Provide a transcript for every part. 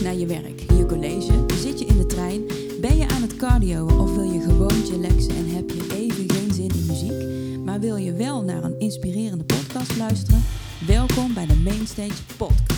naar je werk, je college, zit je in de trein, ben je aan het cardio of wil je gewoon chillaxen en heb je even geen zin in muziek, maar wil je wel naar een inspirerende podcast luisteren? Welkom bij de Mainstage Podcast.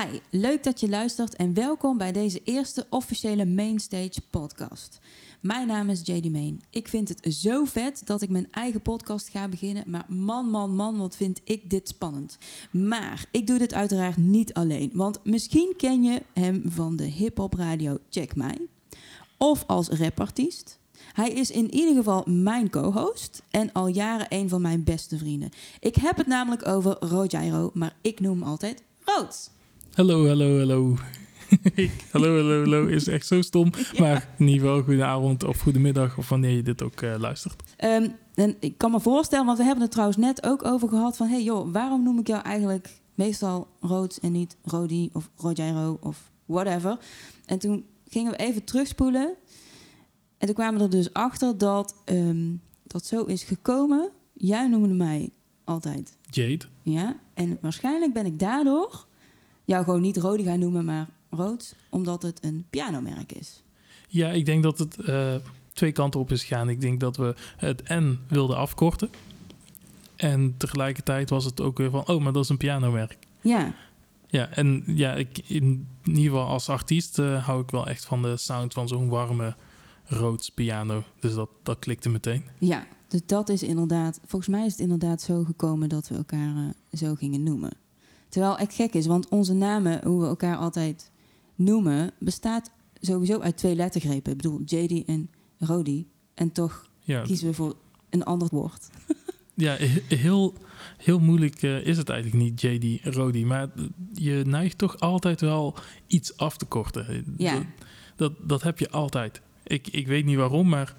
Hi, leuk dat je luistert en welkom bij deze eerste officiële Mainstage podcast. Mijn naam is JD Main. Ik vind het zo vet dat ik mijn eigen podcast ga beginnen, maar man, man, man, wat vind ik dit spannend. Maar ik doe dit uiteraard niet alleen, want misschien ken je hem van de hip-hop radio Check Mij of als rapartiest. Hij is in ieder geval mijn co-host en al jaren een van mijn beste vrienden. Ik heb het namelijk over Rojairo, maar ik noem hem altijd Rood. Hallo, hallo, hallo. hallo, hallo, hallo is echt zo stom. Maar in ieder geval goedenavond of goedemiddag of wanneer je dit ook uh, luistert. Um, en ik kan me voorstellen, want we hebben het trouwens net ook over gehad van... hey joh, waarom noem ik jou eigenlijk meestal Rood en niet Rodi of Rojairo of whatever? En toen gingen we even terugspoelen. En toen kwamen we er dus achter dat um, dat zo is gekomen. Jij noemde mij altijd... Jade. Ja, en waarschijnlijk ben ik daardoor jou gewoon niet Rodi gaan noemen, maar Rood, omdat het een pianomerk is. Ja, ik denk dat het uh, twee kanten op is gegaan. Ik denk dat we het N wilden afkorten. En tegelijkertijd was het ook weer van, oh, maar dat is een pianomerk. Ja. Ja, en ja, ik, in ieder geval als artiest uh, hou ik wel echt van de sound van zo'n warme roods piano. Dus dat, dat klikte meteen. Ja, dus dat is inderdaad, volgens mij is het inderdaad zo gekomen dat we elkaar uh, zo gingen noemen. Terwijl het gek is, want onze namen, hoe we elkaar altijd noemen, bestaat sowieso uit twee lettergrepen. Ik bedoel, JD en Rodi. En toch ja. kiezen we voor een ander woord. ja, heel, heel moeilijk uh, is het eigenlijk niet, JD, Rodi. Maar je neigt toch altijd wel iets af te korten. Ja. Dat, dat, dat heb je altijd. Ik, ik weet niet waarom, maar...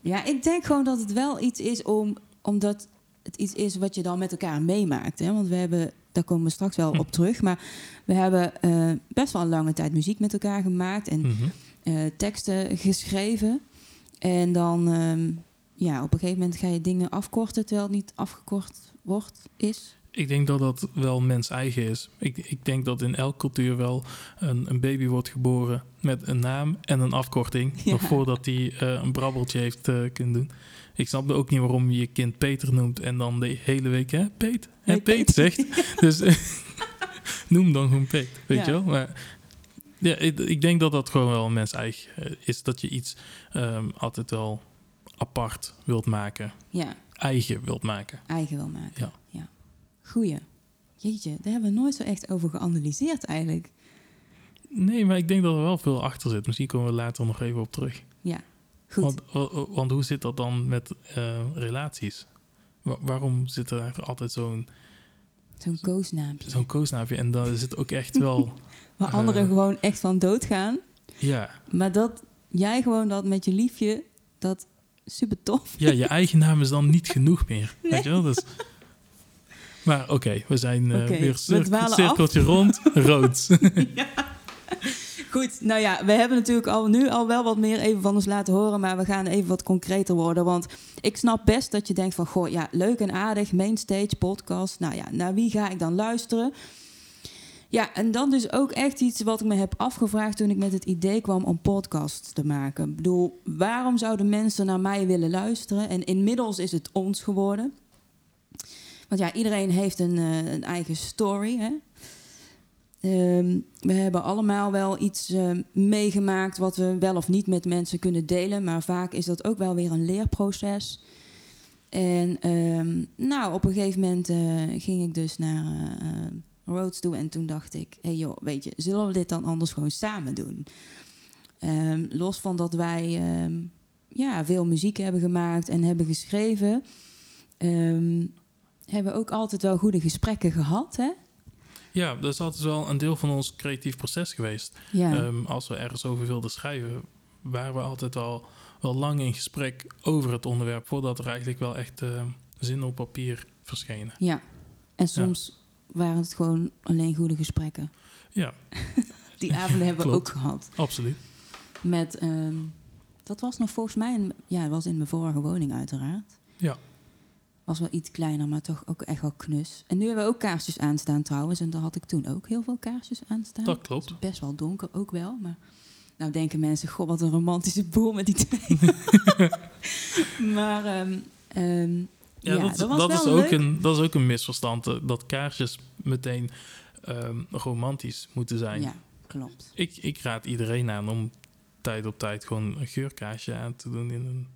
Ja, ik denk gewoon dat het wel iets is om, omdat het iets is wat je dan met elkaar meemaakt. Hè? Want we hebben daar komen we straks wel op terug. Maar we hebben uh, best wel een lange tijd muziek met elkaar gemaakt en mm-hmm. uh, teksten geschreven. En dan, um, ja, op een gegeven moment ga je dingen afkorten terwijl het niet afgekort wordt, is. Ik denk dat dat wel mens eigen is. Ik, ik denk dat in elke cultuur wel een, een, baby wordt geboren met een naam en een afkorting. Ja. Nog voordat hij uh, een brabbeltje heeft kunnen doen. Ik snap ook niet waarom je je kind Peter noemt en dan de hele week, hè, Peet, hè, hey, Peet, zegt. dus noem dan gewoon Peet, weet ja. je wel. Maar ja, ik, ik, denk dat dat gewoon wel een mens eigen eh, is. Dat je iets um, altijd wel apart wilt maken. Ja. Eigen wilt maken. Eigen wil maken, ja. ja. Goeie. Jeetje, daar hebben we nooit zo echt over geanalyseerd eigenlijk. Nee, maar ik denk dat er wel veel achter zit. Misschien komen we later nog even op terug. Ja, goed. Want, want hoe zit dat dan met uh, relaties? Wa waarom zit er altijd zo'n... Zo'n koosnaampje. Zo'n koosnaampje. En dan zit ook echt wel... Waar anderen gewoon echt van doodgaan. Ja. Maar dat jij gewoon dat met je liefje, dat super tof. Ja, je eigen naam is dan niet genoeg meer. Nee. Weet je wel? Dus, maar oké, okay, we zijn uh, okay, weer cir cirkeltje af. rond. Rood. ja. Goed, nou ja, we hebben natuurlijk al nu al wel wat meer even van ons laten horen, maar we gaan even wat concreter worden. Want ik snap best dat je denkt van, goh, ja, leuk en aardig, mainstage, podcast. Nou ja, naar wie ga ik dan luisteren? Ja, en dan dus ook echt iets wat ik me heb afgevraagd toen ik met het idee kwam om podcast te maken. Ik bedoel, waarom zouden mensen naar mij willen luisteren? En inmiddels is het ons geworden. Want ja, iedereen heeft een, uh, een eigen story. Hè? Um, we hebben allemaal wel iets uh, meegemaakt wat we wel of niet met mensen kunnen delen. Maar vaak is dat ook wel weer een leerproces. En um, nou, op een gegeven moment uh, ging ik dus naar uh, Rhodes toe. En toen dacht ik, hé hey joh, weet je, zullen we dit dan anders gewoon samen doen? Los van dat wij ja, veel muziek hebben gemaakt en hebben geschreven... hebben we ook altijd wel goede gesprekken gehad, hè? Ja, dat is altijd wel een deel van ons creatief proces geweest. Ja. Um, als we ergens over wilden schrijven, waren we altijd wel, wel lang in gesprek over het onderwerp, voordat er eigenlijk wel echt uh, zin op papier verschenen. Ja, en soms ja. waren het gewoon alleen goede gesprekken. Ja. Die avonden hebben we ook gehad. Absoluut. Met, ehm, dat was nog volgens mij, een, ja, het was in mijn vorige woning uiteraard. Ja. Was wel iets kleiner, maar toch ook echt wel knus. En nu hebben we ook kaarsjes aanstaan trouwens. En daar had ik toen ook heel veel kaarsjes aanstaan. Dat klopt. Best wel donker ook wel, maar... Nou denken mensen, god wat een romantische boel met die twee. maar ehm, ehm, Ja, ja, dat, dat was dat, is ook een, dat is ook een misverstand. eh, Dat kaarsjes meteen ehm, romantisch moeten zijn. Ja, klopt. Ik, ik raad iedereen aan om tijd op tijd gewoon een geurkaarsje aan te doen in een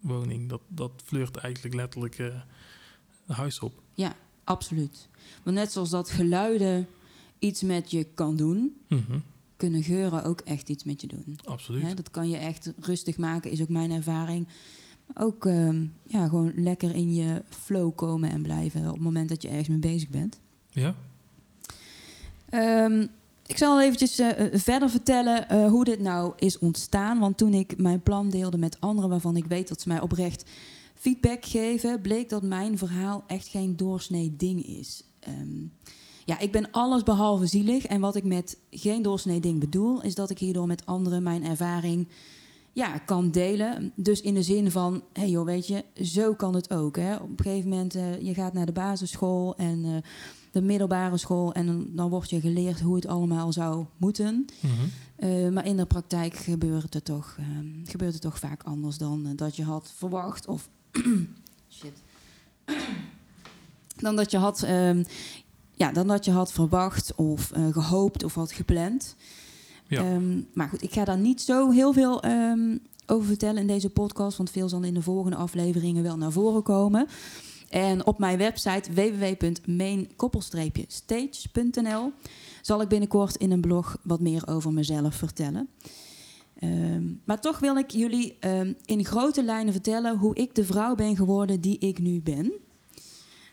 woning. Dat, dat fleurt eigenlijk letterlijk eh huis op. Absoluut. Want net zoals dat geluiden iets met je kan doen, Mhm, kunnen geuren ook echt iets met je doen. Absoluut. Hè, dat kan je echt rustig maken, is ook mijn ervaring. Ook ehm, ja, gewoon lekker in je flow komen en blijven op het moment dat je ergens mee bezig bent. Ja? Ehm, ik zal eventjes eh, eh, verder vertellen eh, hoe dit nou is ontstaan. Want toen ik mijn plan deelde met anderen waarvan ik weet dat ze mij oprecht feedback geven, bleek dat mijn verhaal echt geen doorsnee ding is. Ehm, ja, ik ben alles behalve zielig. En wat ik met geen doorsnee ding bedoel, is dat ik hierdoor met anderen mijn ervaring ja, kan delen. Dus in de zin van, hé hey joh, weet je, zo kan het ook. Hè? Op een gegeven moment, eh, je gaat naar de basisschool en eh, de middelbare school... en dan, wordt je geleerd hoe het allemaal zou moeten. Mhm. Eh, maar in de praktijk gebeurt het toch, gebeurt het toch vaak anders dan dat je had verwacht. Of shit. dan dat je had, ehm, ja, dan dat je had verwacht of eh, gehoopt of had gepland. Ehm, maar goed, ik ga daar niet zo heel veel ehm, over vertellen in deze podcast, want veel zal in de volgende afleveringen wel naar voren komen. En op mijn website www.main-stage.nl zal ik binnenkort in een blog wat meer over mezelf vertellen. Ehm, maar toch wil ik jullie in grote lijnen vertellen hoe ik de vrouw ben geworden die ik nu ben.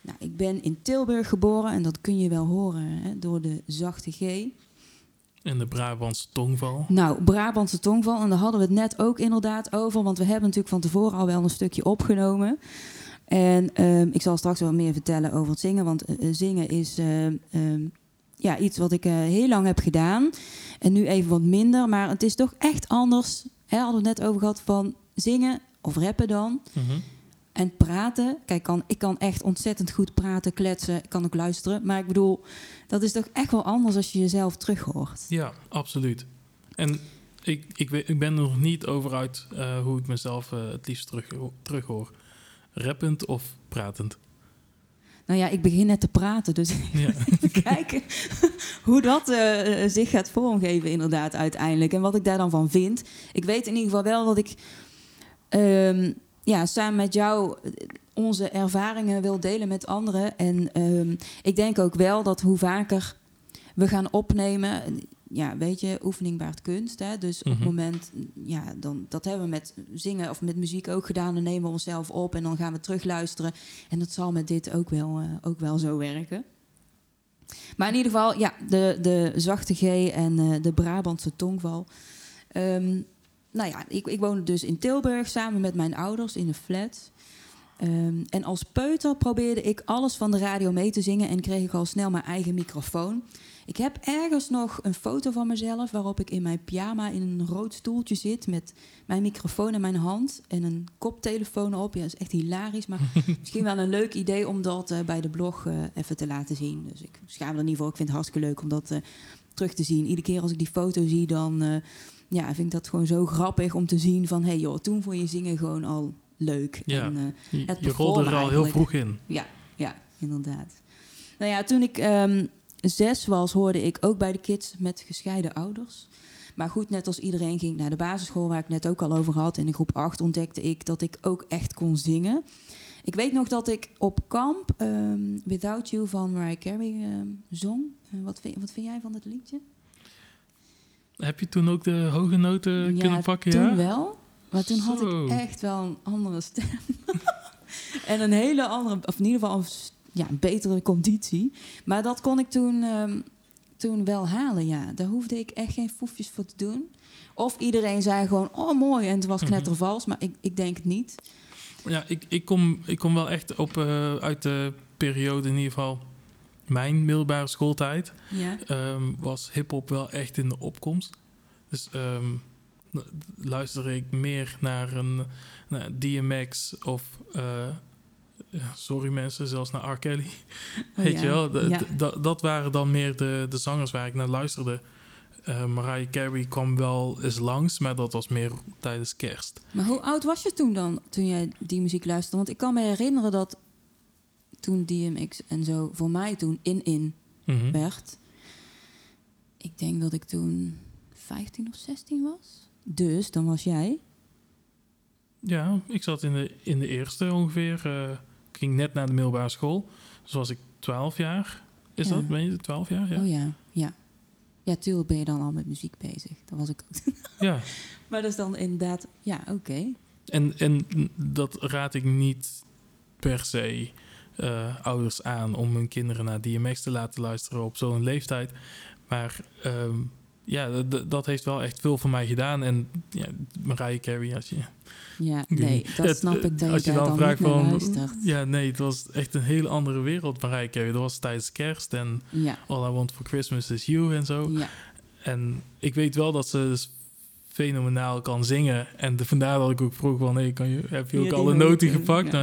Nou, ik ben in Tilburg geboren en dat kun je wel horen hè, door de zachte G. En de Brabantse tongval. Nou, Brabantse tongval. En daar hadden we het net ook inderdaad over. Want we hebben natuurlijk van tevoren al wel een stukje opgenomen. En ehm, ik zal straks wel meer vertellen over het zingen. Want eh, eh, zingen is ehm, ehm, ja, iets wat ik eh, heel lang heb gedaan. En nu even wat minder. Maar het is toch echt anders. Hè, hadden we het net over gehad van zingen of rappen dan. Mhm. En praten. Kijk, kan, ik kan echt ontzettend goed praten, kletsen. Ik kan ook luisteren. Maar ik bedoel, dat is toch echt wel anders als je jezelf terug hoort. Ja, absoluut. En ik, ik, ik ben er nog niet over uit eh, hoe ik mezelf eh, het liefst terug, terug hoor. Rappend of pratend? Nou ja, ik begin net te praten, dus Ja. even kijken hoe dat eh, zich gaat vormgeven inderdaad uiteindelijk. En wat ik daar dan van vind. Ik weet in ieder geval wel dat ik ehm, ja, samen met jou eh, onze ervaringen wil delen met anderen. En ehm, ik denk ook wel dat hoe vaker we gaan opnemen... Ja, weet je, oefening baart kunst. Hè? Dus op Mhm. het moment, ja, dan, dat hebben we met zingen of met muziek ook gedaan. Dan nemen we onszelf op en dan gaan we terugluisteren. En dat zal met dit ook wel, eh, ook wel zo werken. Maar in ieder geval, ja, de, de zachte G en eh, de Brabantse tongval. Ehm, nou ja, ik, ik woonde dus in Tilburg samen met mijn ouders in een flat. Ehm, en als peuter probeerde ik alles van de radio mee te zingen en kreeg ik al snel mijn eigen microfoon. Ik heb ergens nog een foto van mezelf waarop ik in mijn pyjama in een rood stoeltje zit met mijn microfoon in mijn hand en een koptelefoon op. Ja, dat is echt hilarisch, maar misschien wel een leuk idee om dat eh, bij de blog eh, even te laten zien. Dus ik schaam er niet voor. Ik vind het hartstikke leuk om dat eh, terug te zien. Iedere keer als ik die foto zie, dan ja, vind ik dat gewoon zo grappig om te zien van... hé hey joh, toen vond je zingen gewoon al leuk. Ja. En, eh, Je, Het je rolde er al heel vroeg in. ja, ja, inderdaad. Nou ja, toen ik ehm, zes was, hoorde ik ook bij de kids met gescheiden ouders. Maar goed, net als iedereen ging ik naar de basisschool, waar ik net ook al over had. En in groep 8 ontdekte ik dat ik ook echt kon zingen. Ik weet nog dat ik op kamp ehm, Without You van Mariah Carey ehm, zong. Eh, wat, vind, wat vind jij van dat liedje? Heb je toen ook de hoge noten kunnen pakken? toen ja? wel. Maar toen had Zo. ik echt wel een andere stem. en een hele andere, of in ieder geval een, ja, een betere conditie. Maar dat kon ik toen, ehm, toen wel halen, ja. Daar hoefde ik echt geen foefjes voor te doen. Of iedereen zei gewoon, oh mooi, en het was Mhm. knettervals. Maar ik, ik denk het niet. Ja, ik, ik, kom, ik kom wel echt op, eh, uit de periode, in ieder geval mijn middelbare schooltijd, Ja. ehm, was hip-hop wel echt in de opkomst. Dus ehm, luisterde ik meer naar een naar DMX of... eh, sorry mensen, zelfs naar R. Kelly. Oh, Weet ja. je wel, de- Ja. de- dat- waren dan meer de, de zangers waar ik naar luisterde. Eh, Mariah Carey kwam wel eens langs, maar dat was meer tijdens kerst. Maar hoe oud was je toen dan, toen jij die muziek luisterde? Want ik kan me herinneren dat toen DMX en zo voor mij toen in-in Mhm. werd. Ik denk dat ik toen 15 of 16 was. Dus dan was jij. Ja, ik zat in de, in de eerste ongeveer. eh, ik ging net naar de middelbare school. Dus was ik 12 jaar. Is Ja. dat? Ben je 12 jaar? Ja. Oh ja, ja. Ja, tuurlijk ben je dan al met muziek bezig. Dat was ik ook. ja. maar dat is dan inderdaad, ja, oké. En, en dat raad ik niet per se eh, ouders aan om hun kinderen naar DMX te laten luisteren op zo'n leeftijd. Maar ehm, ja, dat heeft wel echt veel voor mij gedaan. En ja, Mariah Carey, als je, Ja, nee, dat Het, snap eh, ik dat als je je daar dan dan, vraagt van- ja, nee, het was echt een hele andere wereld, Mariah Carey. Dat was tijdens kerst en Ja, All I Want For Christmas Is You en zo. ja. En ik weet wel dat ze dus fenomenaal kan zingen. En de, vandaar dat ik ook vroeg van, hey, kan je, heb je ook alle noten noten, gepakt? ja.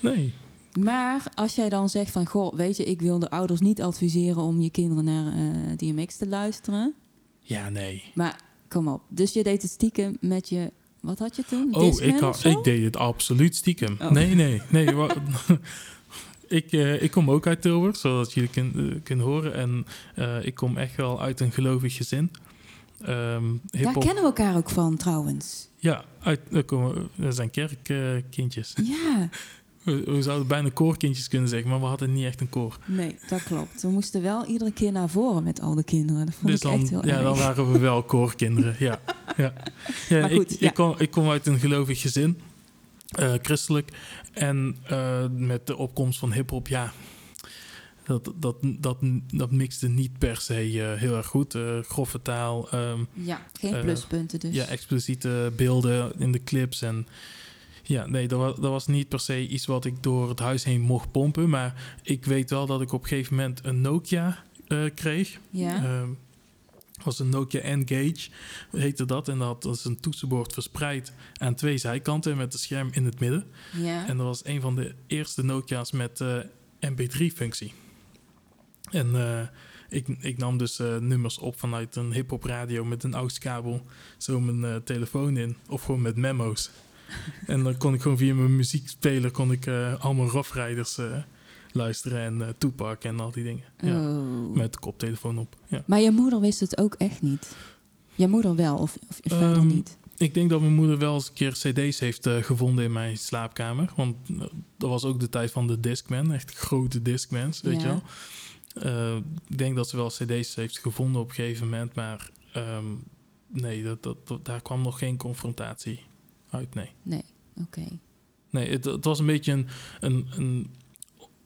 Maar nee. Maar als jij dan zegt van, goh, weet je, ik wil de ouders niet adviseren om je kinderen naar eh, DMX te luisteren. Ja, nee. Maar kom op, dus je deed het stiekem met je, wat had je toen? Oh, Discman ik, had, ik deed het absoluut stiekem. Oh. Nee, nee, nee. ik, eh, ik kom ook uit Tilburg, zodat jullie kun- eh, kunnen horen. En ik kom echt wel uit een gelovig gezin. Ehm Daar kennen we elkaar ook van trouwens. Ja, uit, er, komen, er zijn kerkkindjes. Ja, we, we zouden bijna koorkindjes kunnen zeggen, maar we hadden niet echt een koor. nee, dat klopt. We moesten wel iedere keer naar voren met al de kinderen. Dat vond Dus ik echt dan, heel ja, erg. dan waren we wel koorkinderen. ja. Ja. Ja, Maar goed, ik, ja. ik, kom, ik kom uit een gelovig gezin, eh, christelijk. En eh, met de opkomst van hip-hop, ja. Dat, dat, dat, dat mixte niet per se eh, heel erg goed. Eh, grove taal, ehm, Ja, geen pluspunten dus. ja, expliciete beelden in de clips. En ja, nee, dat was, dat was niet per se iets wat ik door het huis heen mocht pompen. Maar ik weet wel dat ik op een gegeven moment een Nokia eh, kreeg. ja? Ehm, was een Nokia N-Gage, heette dat. En dat was een toetsenbord verspreid aan twee zijkanten met een scherm in het midden. ja. En dat was een van de eerste Nokia's met eh, MP3-functie. En eh, ik, ik nam dus nummers op vanuit een hip-hop radio met een AUX-kabel. Zo mijn telefoon in, of gewoon met memo's. En dan kon ik gewoon via mijn muziekspeler kon ik, eh, allemaal Rough Riders eh, luisteren en eh Tupac en al die dingen. Ja, Oh. Met de koptelefoon op. Ja. Maar je moeder wist het ook echt niet. Je moeder wel, of, of je vader Ehm, niet. Ik denk dat mijn moeder wel eens een keer cd's heeft eh, gevonden in mijn slaapkamer. Want eh, dat was ook de tijd van de Discman. Echt grote Discmans, weet Ja. je wel. Eh, ik denk dat ze wel cd's heeft gevonden op een gegeven moment. Maar ehm, nee, dat, dat, dat- daar kwam nog geen confrontatie uit, nee. Nee, oké. Nee, het, het was een beetje een, een, een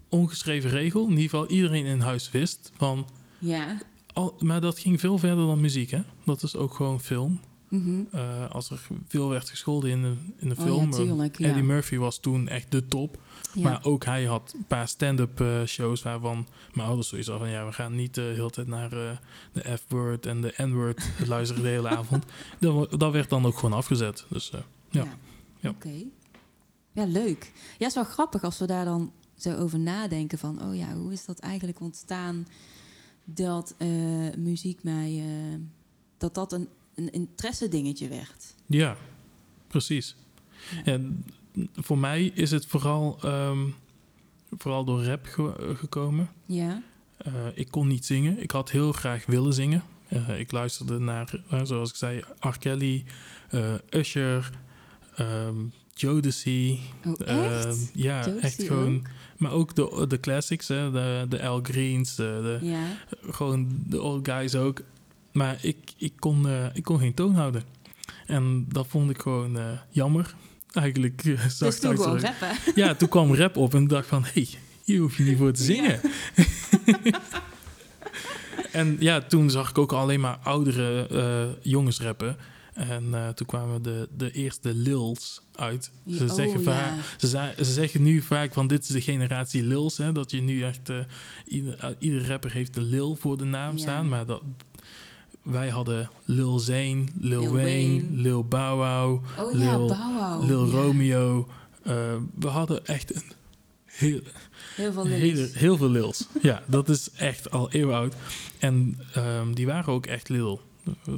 ongeschreven regel. In ieder geval, iedereen in huis wist van... Ja. Al, maar dat ging veel verder dan muziek, hè? Dat is ook gewoon film. Mhm. Eh, als er veel werd gescholden in de, in de Oh, film. ja, eh, ja. Eddie Murphy was toen echt de top. Ja. Maar ook hij had een paar stand-up eh, shows waarvan mijn ouders sowieso hadden van ja, we gaan niet de hele tijd naar de F-word en de N-word luisteren de hele avond. Dat, dat werd dan ook gewoon afgezet. Dus ja. Ja. Oké. Ja, leuk. Ja, het is wel grappig als we daar dan zo over nadenken van... oh ja, hoe is dat eigenlijk ontstaan dat eh, muziek mij... eh, dat dat een, een interesse dingetje werd. ja, precies. Ja. En voor mij is het vooral, ehm, vooral door rap ge- gekomen. Ja, Eh, ik kon niet zingen. Ik had heel graag willen zingen. Ik luisterde naar, zoals ik zei, R. Kelly, Usher, ehm Jodeci. oh Ehm, ja, Jodeci echt gewoon. Maar ook de, de classics, hè, de, de Al Greens, de, de, Ja, gewoon de old guys ook. Maar ik, ik, kon, eh, ik kon geen toon houden. En dat vond ik gewoon eh, jammer. Eigenlijk eh, zag dus toen zo- rappen. Ja, toen kwam rap op en ik dacht van... hé, hey, hier hoef je niet voor te zingen. en ja, toen zag ik ook alleen maar oudere jongens rappen. En eh, toen kwamen de, de eerste Lils uit. Ze, Oh, zeggen ja. vaak, ze, zeggen nu vaak van dit is de generatie Lils. Hè, dat je nu echt... eh, ieder, eh, ieder rapper heeft de Lil voor de naam Ja. staan. Maar dat, wij hadden Lil Zane, Lil, Lil Wayne, Wayne. Lil Bow Wow, Oh ja, Lil- Bow Wow. Lil Ja. Romeo. We hadden echt een heel, Heel veel hele, lilies. heel veel Lils. ja, dat is echt al eeuwen oud. En ehm, die waren ook echt Lil.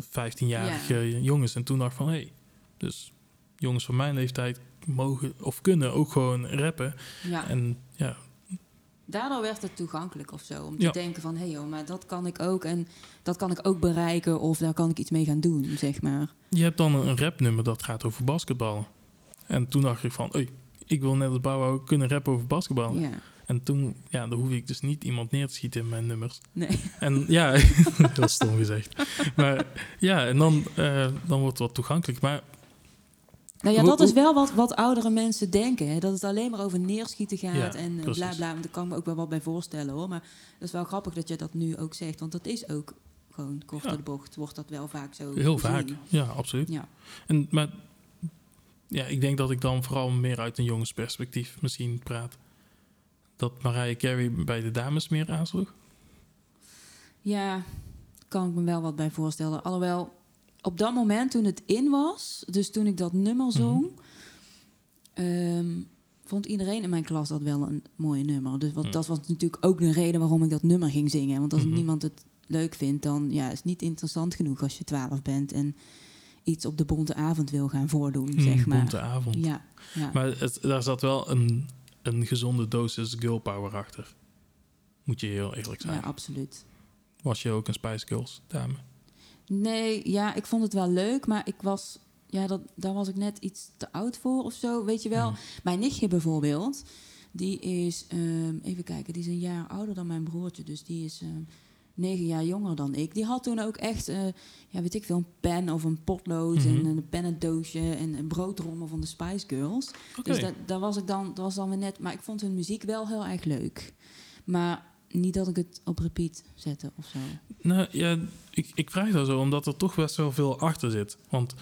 15-jarige jongens. En toen dacht van, hé, hey, dus jongens van mijn leeftijd mogen of kunnen ook gewoon rappen. Ja. En ja, Daardoor werd het toegankelijk of zo. Om Ja. te denken van, hé hey joh, maar dat kan ik ook. En dat kan ik ook bereiken. Of daar kan ik iets mee gaan doen, zeg maar. je hebt dan een rapnummer dat gaat over basketbal. En toen dacht ik van, hey, ik wil net als Bouwouw kunnen rappen over basketbal. Ja. En toen, ja, dan hoef ik dus niet iemand neer te schieten in mijn nummers. Nee. En ja, heel stom gezegd. Maar ja, en dan, eh, dan wordt het wat toegankelijk. Maar Nou ja, dat is wel wat, wat oudere mensen denken. Hè? Dat het alleen maar over neerschieten gaat Ja, en precies. bla bla. Daar kan ik me ook wel wat bij voorstellen hoor. Maar dat is wel grappig dat je dat nu ook zegt. Want dat is ook gewoon kort Ja. de bocht. Wordt dat wel vaak zo heel gezien. vaak, ja, absoluut. Ja. En, maar ja, ik denk dat ik dan vooral meer uit een jongensperspectief misschien praat. Dat Mariah Carey bij de dames meer aansloeg. ja, kan ik me wel wat bij voorstellen. Alhoewel, op dat moment toen het in was, dus toen ik dat nummer zong, ehm, vond iedereen in mijn klas dat wel een mooie nummer. Dus wat, dat was natuurlijk ook de reden waarom ik dat nummer ging zingen. Want als Mhm. niemand het leuk vindt, dan ja, is het niet interessant genoeg als je 12 bent en iets op de bonte avond wil gaan voordoen, Mm, zeg maar. bonte avond. Ja, ja. Maar het, daar zat wel een, een gezonde dosis girl power achter. Moet je heel eerlijk zijn. ja, absoluut. Was je ook een Spice Girls dame? Nee, ja, ik vond het wel leuk, maar ik was, ja, dat, daar was ik net iets te oud voor of zo. Weet je wel, mijn nichtje bijvoorbeeld, die is, ehm, even kijken, die is een jaar ouder dan mijn broertje, dus die is ehm, negen jaar jonger dan ik. Die had toen ook echt, eh, ja, weet ik veel, een pen of een potlood Mhm. en een pennendoosje en een broodrommel van de Spice Girls. Dus dat, daar was ik dan, dat was dan weer net, maar ik vond hun muziek wel heel erg leuk. Maar niet dat ik het op repeat zette of zo. Nou ja, ik, ik vraag dat zo omdat er toch best wel veel achter zit. Want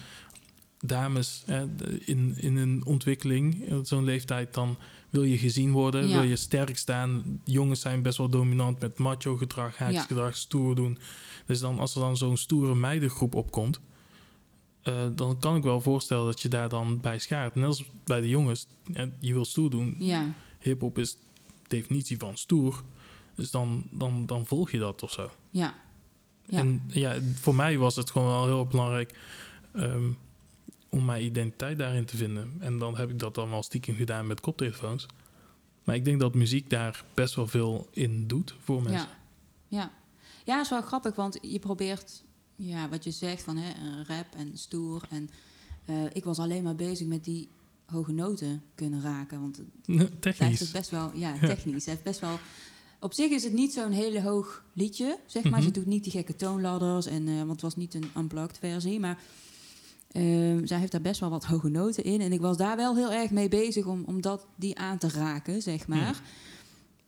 dames hè, in, in een ontwikkeling, in zo'n leeftijd, dan wil je gezien worden, wil je sterk staan. Jongens zijn best wel dominant met macho gedrag, haakjesgedrag, stoer doen. Dus dan, als er dan zo'n stoere meidengroep opkomt, eh, dan kan ik wel voorstellen dat je daar dan bij schaart. Net als bij de jongens, je wil stoer doen. Ja, Hip-hop is definitie van stoer. Dus dan, dan, dan volg je dat of zo. ja. Ja. En ja, voor mij was het gewoon wel heel belangrijk ehm, om mijn identiteit daarin te vinden. En dan heb ik dat dan wel stiekem gedaan met koptelefoons. Maar ik denk dat muziek daar best wel veel in doet voor mensen. Ja, ja. ja, is wel grappig, want je probeert, ja, wat je zegt van hè, rap en stoer. En eh, ik was alleen maar bezig met die hoge noten kunnen raken. Want Technisch. het best wel, ja, technisch. Het heeft best wel, op zich is het niet zo'n hele hoog liedje, zeg maar. Ze doet niet die gekke toonladders, en, eh, want het was niet een unplugged versie, maar... ehm, zij heeft daar best wel wat hoge noten in. En ik was daar wel heel erg mee bezig om, om dat, die aan te raken, zeg maar. Ja.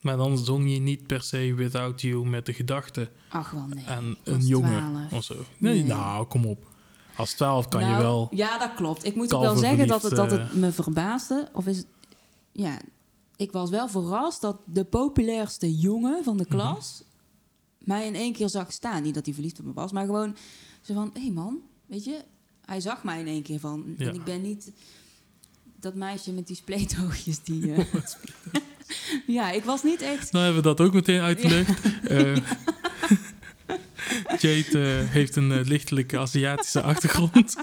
Maar dan zong je niet per se Without You met de gedachte Ach, wel nee. aan een jongen 12. of zo. Nee, Nee. nou, kom op. Als 12 kan je Nou, wel. Ja, dat klopt. Ik moet ook wel zeggen dat het, dat het me verbaasde. Of is het... Ja, ik was wel verrast dat de populairste jongen van de Mhm. klas... mij in één keer zag staan. Niet dat hij verliefd op me was, maar gewoon zo van... Hé hey man, weet je, hij zag mij in één keer van... Ja. En ik ben niet dat meisje met die spleetoogjes die... eh, ja, ik was niet echt... Nou hebben we dat ook meteen uit de lucht. Eh, Jade eh, heeft een lichtelijke Aziatische achtergrond.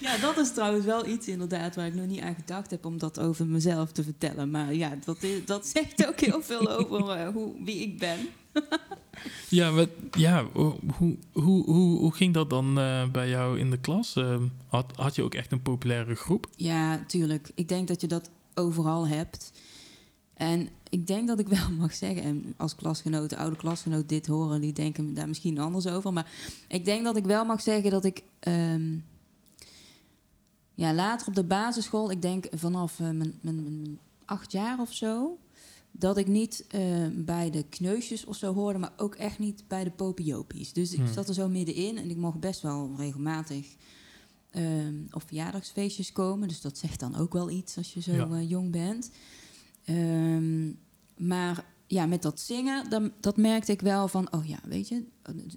Ja, dat is trouwens wel iets inderdaad waar ik nog niet aan gedacht heb om dat over mezelf te vertellen. Maar ja, dat, is, dat zegt ook heel veel over hoe, wie ik ben. Ja, ja hoe, hoe, hoe, hoe ging dat dan eh, bij jou in de klas? Eh, had, had je ook echt een populaire groep? Ja, tuurlijk. Ik denk dat je dat overal hebt. En ik denk dat ik wel mag zeggen, en als klasgenoten, oude klasgenoot dit horen, die denken daar misschien anders over. Maar ik denk dat ik wel mag zeggen dat ik ehm, ja, later op de basisschool, ik denk vanaf eh, mijn, mijn, mijn acht jaar of zo, dat ik niet eh, bij de kneusjes of zo hoorde, maar ook echt niet bij de popiopies. Dus ik Hmm. zat er zo middenin en ik mocht best wel regelmatig ehm, op verjaardagsfeestjes komen. Dus dat zegt dan ook wel iets als je zo Ja. eh, jong bent. Ehm, maar ja, met dat zingen, dan, dat merkte ik wel van, oh ja, weet je,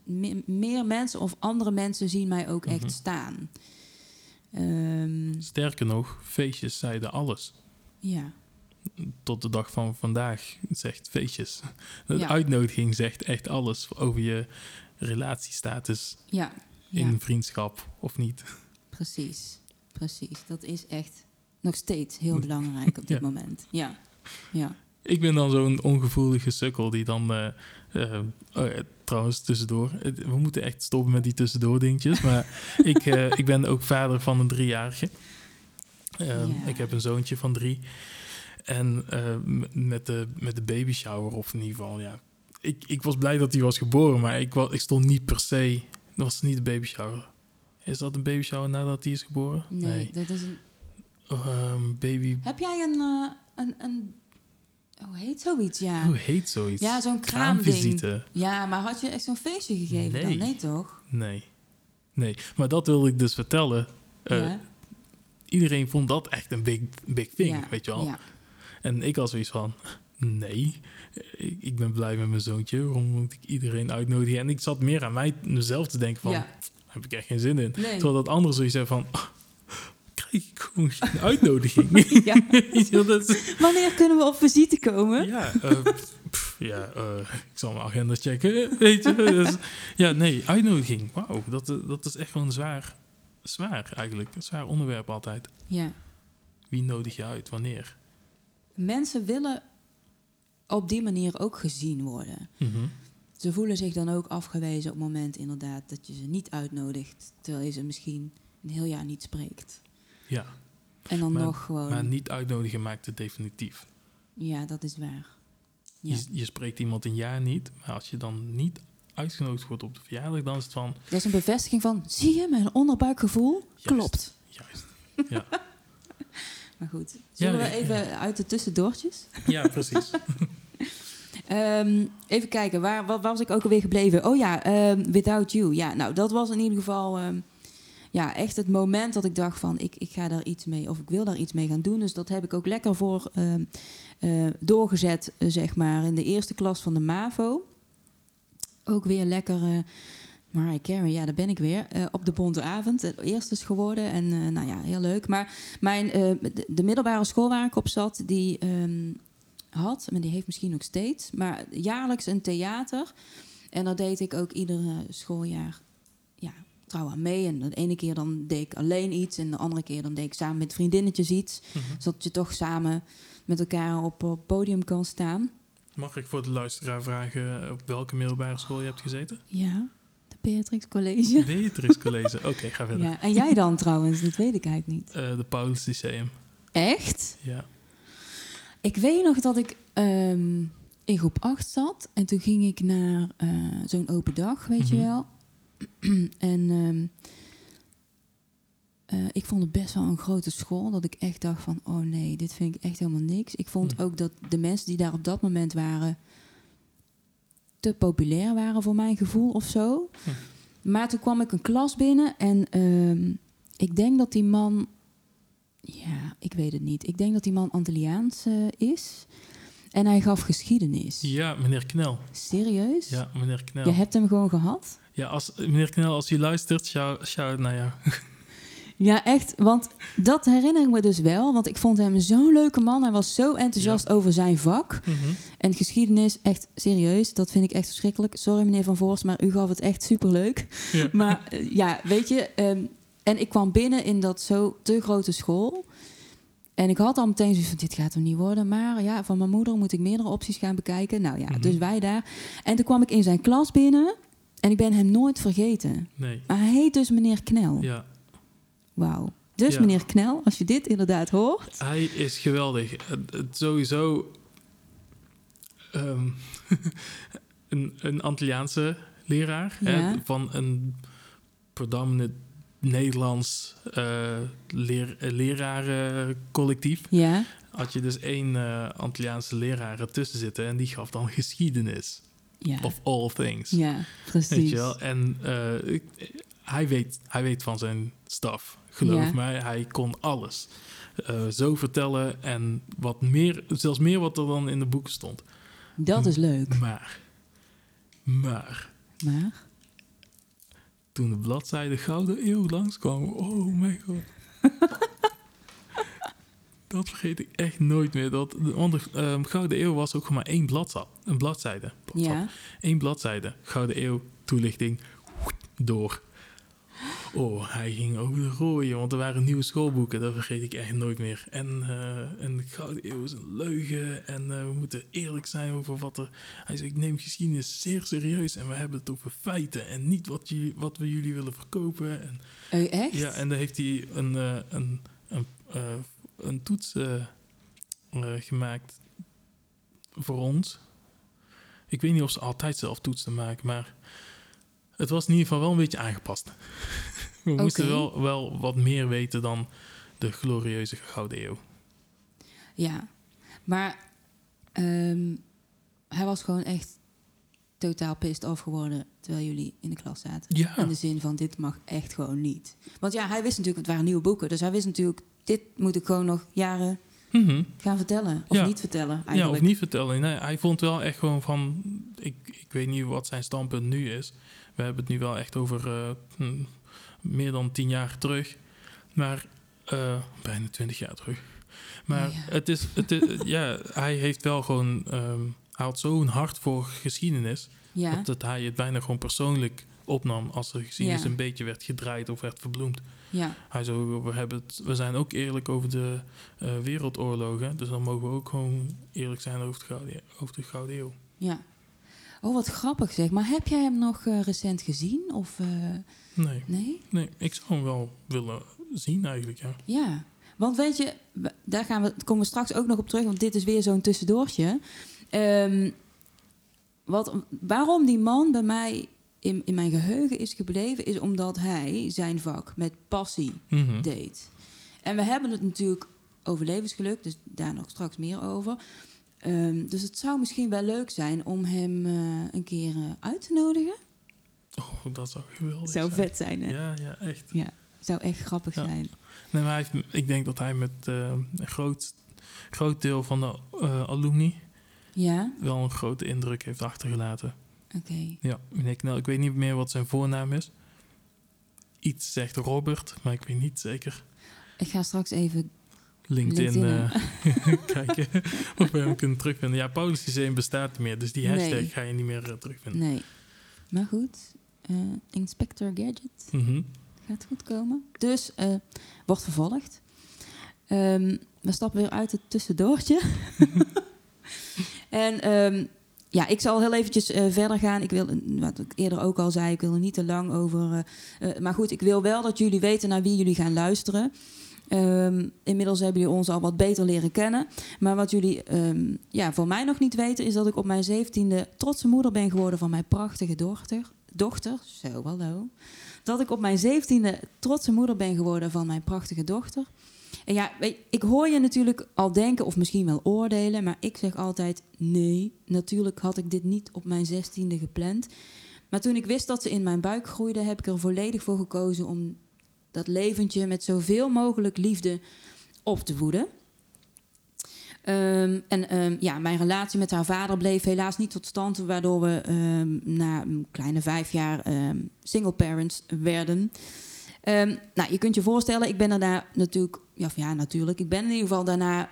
me- meer mensen of andere mensen zien mij ook Mhm. echt staan. Ehm, Sterker nog, feestjes zeiden alles. ja, Tot de dag van vandaag zegt feestjes. De Ja. uitnodiging zegt echt alles over je relatiestatus ja, in ja, vriendschap of niet. precies, precies. Dat is echt nog steeds heel belangrijk op dit moment. Ja, ja, Ik ben dan zo'n ongevoelige sukkel die dan... eh, eh, oh ja, trouwens, tussendoor. We moeten echt stoppen met die tussendoor dingetjes. Maar ik, eh, ik ben ook vader van een driejarige. Ehm, Ja. Ik heb een zoontje van drie. En eh, met, de, met de baby shower, of in ieder geval, ja... Ik, ik was blij dat hij was geboren, maar ik, ik stond niet per se... Dat was niet de baby shower. Is dat een baby shower nadat hij is geboren? nee, dat is een... Ehm, baby... Heb jij een, eh, een, een, hoe heet zoiets, ja? Hoe heet zoiets? Ja, zo'n. Kraamvisite. Ja, maar had je echt zo'n feestje gegeven Nee. dan? Nee, toch? Nee. Nee, maar dat wilde ik dus vertellen. Eh, ja. Iedereen vond dat echt een big, big thing, ja. weet je wel. Ja. En ik had zoiets van, nee, ik, ik ben blij met mijn zoontje. Waarom moet ik iedereen uitnodigen? En ik zat meer aan mij, mezelf te denken van, ja. daar heb ik echt geen zin in. Nee. Terwijl dat andere zoiets zei van, "Ah, krijg ik gewoon geen uitnodiging? Is- Wanneer kunnen we op visite komen? Ja, eh, pff, ja eh, ik zal mijn agenda checken, weet je. Dus, ja, nee, uitnodiging. Wauw, dat, eh, dat is echt gewoon zwaar. Zwaar eigenlijk, een zwaar onderwerp altijd. Ja. Wie nodig je uit, wanneer? Mensen willen op die manier ook gezien worden. Mhm. Ze voelen zich dan ook afgewezen op het moment inderdaad dat je ze niet uitnodigt, terwijl je ze misschien een heel jaar niet spreekt. Ja, En dan Maar- nog gewoon. maar niet uitnodigen maakt het definitief. Ja, dat is waar. Ja. Je, je spreekt iemand een jaar niet, maar als je dan niet uitgenodigd wordt op de verjaardag, dan is het van, Dat is een bevestiging van, zie je, mijn onderbuikgevoel klopt. juist. Ja, Maar goed, zullen Ja, we even uit de tussendoortjes? ja precies. Ehm, even kijken, waar, waar was ik ook alweer gebleven? Oh ja, ehm, Without You. Ja, nou, dat was in ieder geval ehm, ja, echt het moment dat ik dacht van... Ik, ik ga daar iets mee, of ik wil daar iets mee gaan doen. Dus dat heb ik ook lekker voor eh, doorgezet, eh, zeg maar, in de eerste klas van de MAVO. Ook weer lekker... eh Mariah Carey, ja, daar ben ik weer. eh, op de Bonte Avond. Het eerste is geworden. En eh, nou ja, heel leuk. Maar mijn, eh, de, de middelbare school waar ik op zat, die ehm, had, maar die heeft misschien nog steeds, maar jaarlijks een theater. En daar deed ik ook ieder schooljaar ja, trouw aan mee. En de ene keer dan deed ik alleen iets. En de andere keer dan deed ik samen met vriendinnetjes iets. Mhm. Zodat je toch samen met elkaar op het podium kan staan. Mag ik voor de luisteraar vragen op welke middelbare school je hebt gezeten? Ja, Beatrix College. Beatrix College. Oké, ga verder. Ja, en jij dan trouwens, dat weet ik eigenlijk niet. Eh, de Paulus Lyceum. Echt? Ja. Ik weet nog dat ik ehm, in groep 8 zat. En toen ging ik naar eh, zo'n open dag, weet je Mhm. wel. en ehm, eh, ik vond het best wel een grote school. Dat ik echt dacht van, oh nee, dit vind ik echt helemaal niks. Ik vond ook dat de mensen die daar op dat moment waren... te populair waren voor mijn gevoel of zo. Hm. Maar toen kwam ik een klas binnen en ehm, ik denk dat die man... Ja, ik weet het niet. Ik denk dat die man Antilliaans eh, is. En hij gaf geschiedenis. ja, meneer Knel. Serieus? Ja, meneer Knel. Je hebt hem gewoon gehad? Ja, als, meneer Knel, als u luistert, shout, shout naar jou. Ja, echt. Want dat herinner ik me dus wel. Want ik vond hem zo'n leuke man. Hij was zo enthousiast over zijn vak. Mhm. En geschiedenis, echt serieus. Dat vind ik echt verschrikkelijk. Sorry meneer Van Voorst, maar u gaf het echt superleuk. Ja. Maar eh, ja, weet je... ehm, en ik kwam binnen in dat zo te grote school. En ik had al meteen zoiets van, dit gaat hem niet worden. Maar ja, van mijn moeder moet ik meerdere opties gaan bekijken. Nou ja, Mhm. dus wij daar. En toen kwam ik in zijn klas binnen. En ik ben hem nooit vergeten. Nee. Maar hij heet dus meneer Knel. Ja, Wauw. Dus Ja. meneer Knel, als je dit inderdaad hoort. hij is geweldig. Sowieso ehm, een, een Antilliaanse leraar Ja. hè, van een predominant Nederlands leer, eh, lerarencollectief. Ja, Had je dus één eh Antilliaanse leraar ertussen zitten en die gaf dan geschiedenis. ja, Of all things. ja, Weet precies. je wel? En hij, weet, hij weet van zijn staf. Geloof Ja. mij, hij kon alles eh, zo vertellen. En wat meer, zelfs meer wat er dan in de boeken stond. Dat is leuk. Maar, maar, Maar? toen de bladzijde Gouden Eeuw langskwam, oh mijn god. dat vergeet ik echt nooit meer. Dat, want de ehm, Gouden Eeuw was ook maar één bladzijde. Een bladzijde. bladzijde. Ja. Eén bladzijde. Gouden Eeuw, toelichting, door. Oh, hij ging over de rooien, want er waren nieuwe schoolboeken. Dat vergeet ik echt nooit meer. En, eh en de Gouden Eeuw is een leugen. En eh, we moeten eerlijk zijn over wat er... Hij zei, ik neem geschiedenis zeer serieus. En we hebben het over feiten. En niet wat, je, wat we jullie willen verkopen. En, Oh, echt? ja, en daar heeft hij een, eh, een, een, een toets gemaakt voor ons. Ik weet niet of ze altijd zelf toetsen maken, maar het was in ieder geval wel een beetje aangepast. We moesten wel, wel wat meer weten dan de glorieuze Gouden Eeuw. Ja. Maar ehm, hij was gewoon echt totaal pissed off geworden terwijl jullie in de klas zaten. Ja, In de zin van, dit mag echt gewoon niet. Want ja, hij wist natuurlijk, het waren nieuwe boeken. Dus hij wist natuurlijk, dit moet ik gewoon nog jaren Mhm. gaan vertellen. Of Ja. niet vertellen, ja eigenlijk. of niet vertellen. Nee, hij vond wel echt gewoon van... Ik, weet niet wat zijn standpunt nu is. We hebben het nu wel echt over eh, hm, meer dan tien jaar terug. Maar eh, bijna twintig jaar terug. Maar ja. het is... Het is ja, hij heeft wel gewoon... hij had zo'n hart voor geschiedenis... Ja, Dat, dat hij het bijna gewoon persoonlijk opnam... als de geschiedenis Ja. een beetje werd gedraaid of werd verbloemd. ja, Hij zo, we, hebben het, we zijn ook eerlijk over de eh, wereldoorlogen. Dus dan mogen we ook gewoon eerlijk zijn over, het Gouden, over de Gouden Eeuw. ja. Oh, wat grappig zeg. Maar heb jij hem nog eh, recent gezien? Of eh, Nee, nee? nee, ik zou hem wel willen zien eigenlijk, ja. Ja. Want weet je, daar gaan we, komen we straks ook nog op terug, want dit is weer zo'n tussendoortje. Ehm, wat, waarom die man bij mij in, in mijn geheugen is gebleven, is omdat hij zijn vak met passie Mhm. deed. En we hebben het natuurlijk over levensgeluk, dus daar nog straks meer over. Ehm, dus het zou misschien wel leuk zijn om hem eh, een keer eh, uit te nodigen. Oh, dat zou geweldig Zou zijn. vet zijn, hè? Ja, ja, echt. Zou echt grappig Ja. zijn. Nee, maar hij heeft, ik denk dat hij met eh, een groot, groot deel van de alumni Ja? wel een grote indruk heeft achtergelaten. Oké. Ja, Knel, ik weet niet meer wat zijn voornaam is. Iets zegt Robert, maar ik weet niet zeker. Ik ga straks even LinkedIn, LinkedIn, eh, kijken of we hem kunnen terugvinden. Ja, Paulus bestaat niet meer, dus die hashtag Nee. ga je niet meer eh, terugvinden. Nee. Maar goed, eh, Inspector Gadget Mhm. gaat goed komen. Dus wordt vervolgd. Ehm, we stappen weer uit het tussendoortje. en ehm, ja, ik zal heel eventjes verder gaan. Ik wil, wat ik eerder ook al zei, ik wil er niet te lang over. maar goed, ik wil wel dat jullie weten naar wie jullie gaan luisteren. Ehm, inmiddels hebben jullie ons al wat beter leren kennen. Maar wat jullie ehm, ja, voor mij nog niet weten, is dat ik op mijn zeventiende trotse moeder ben geworden van mijn prachtige dochter. Dochter, zo hallo. Dat ik op mijn zeventiende trotse moeder ben geworden van mijn prachtige dochter. En ja, ik hoor je natuurlijk al denken of misschien wel oordelen, maar ik zeg altijd nee. Natuurlijk had ik dit niet op mijn zestiende gepland. Maar toen ik wist dat ze in mijn buik groeide, heb ik er volledig voor gekozen om dat leventje met zoveel mogelijk liefde op te voeden. Ehm, en ehm, ja, mijn relatie met haar vader bleef helaas niet tot stand, waardoor we ehm, na een kleine vijf jaar single parents werden. Nou, je kunt je voorstellen, ik ben daarna natuurlijk, ja, ja, natuurlijk, ik ben in ieder geval daarna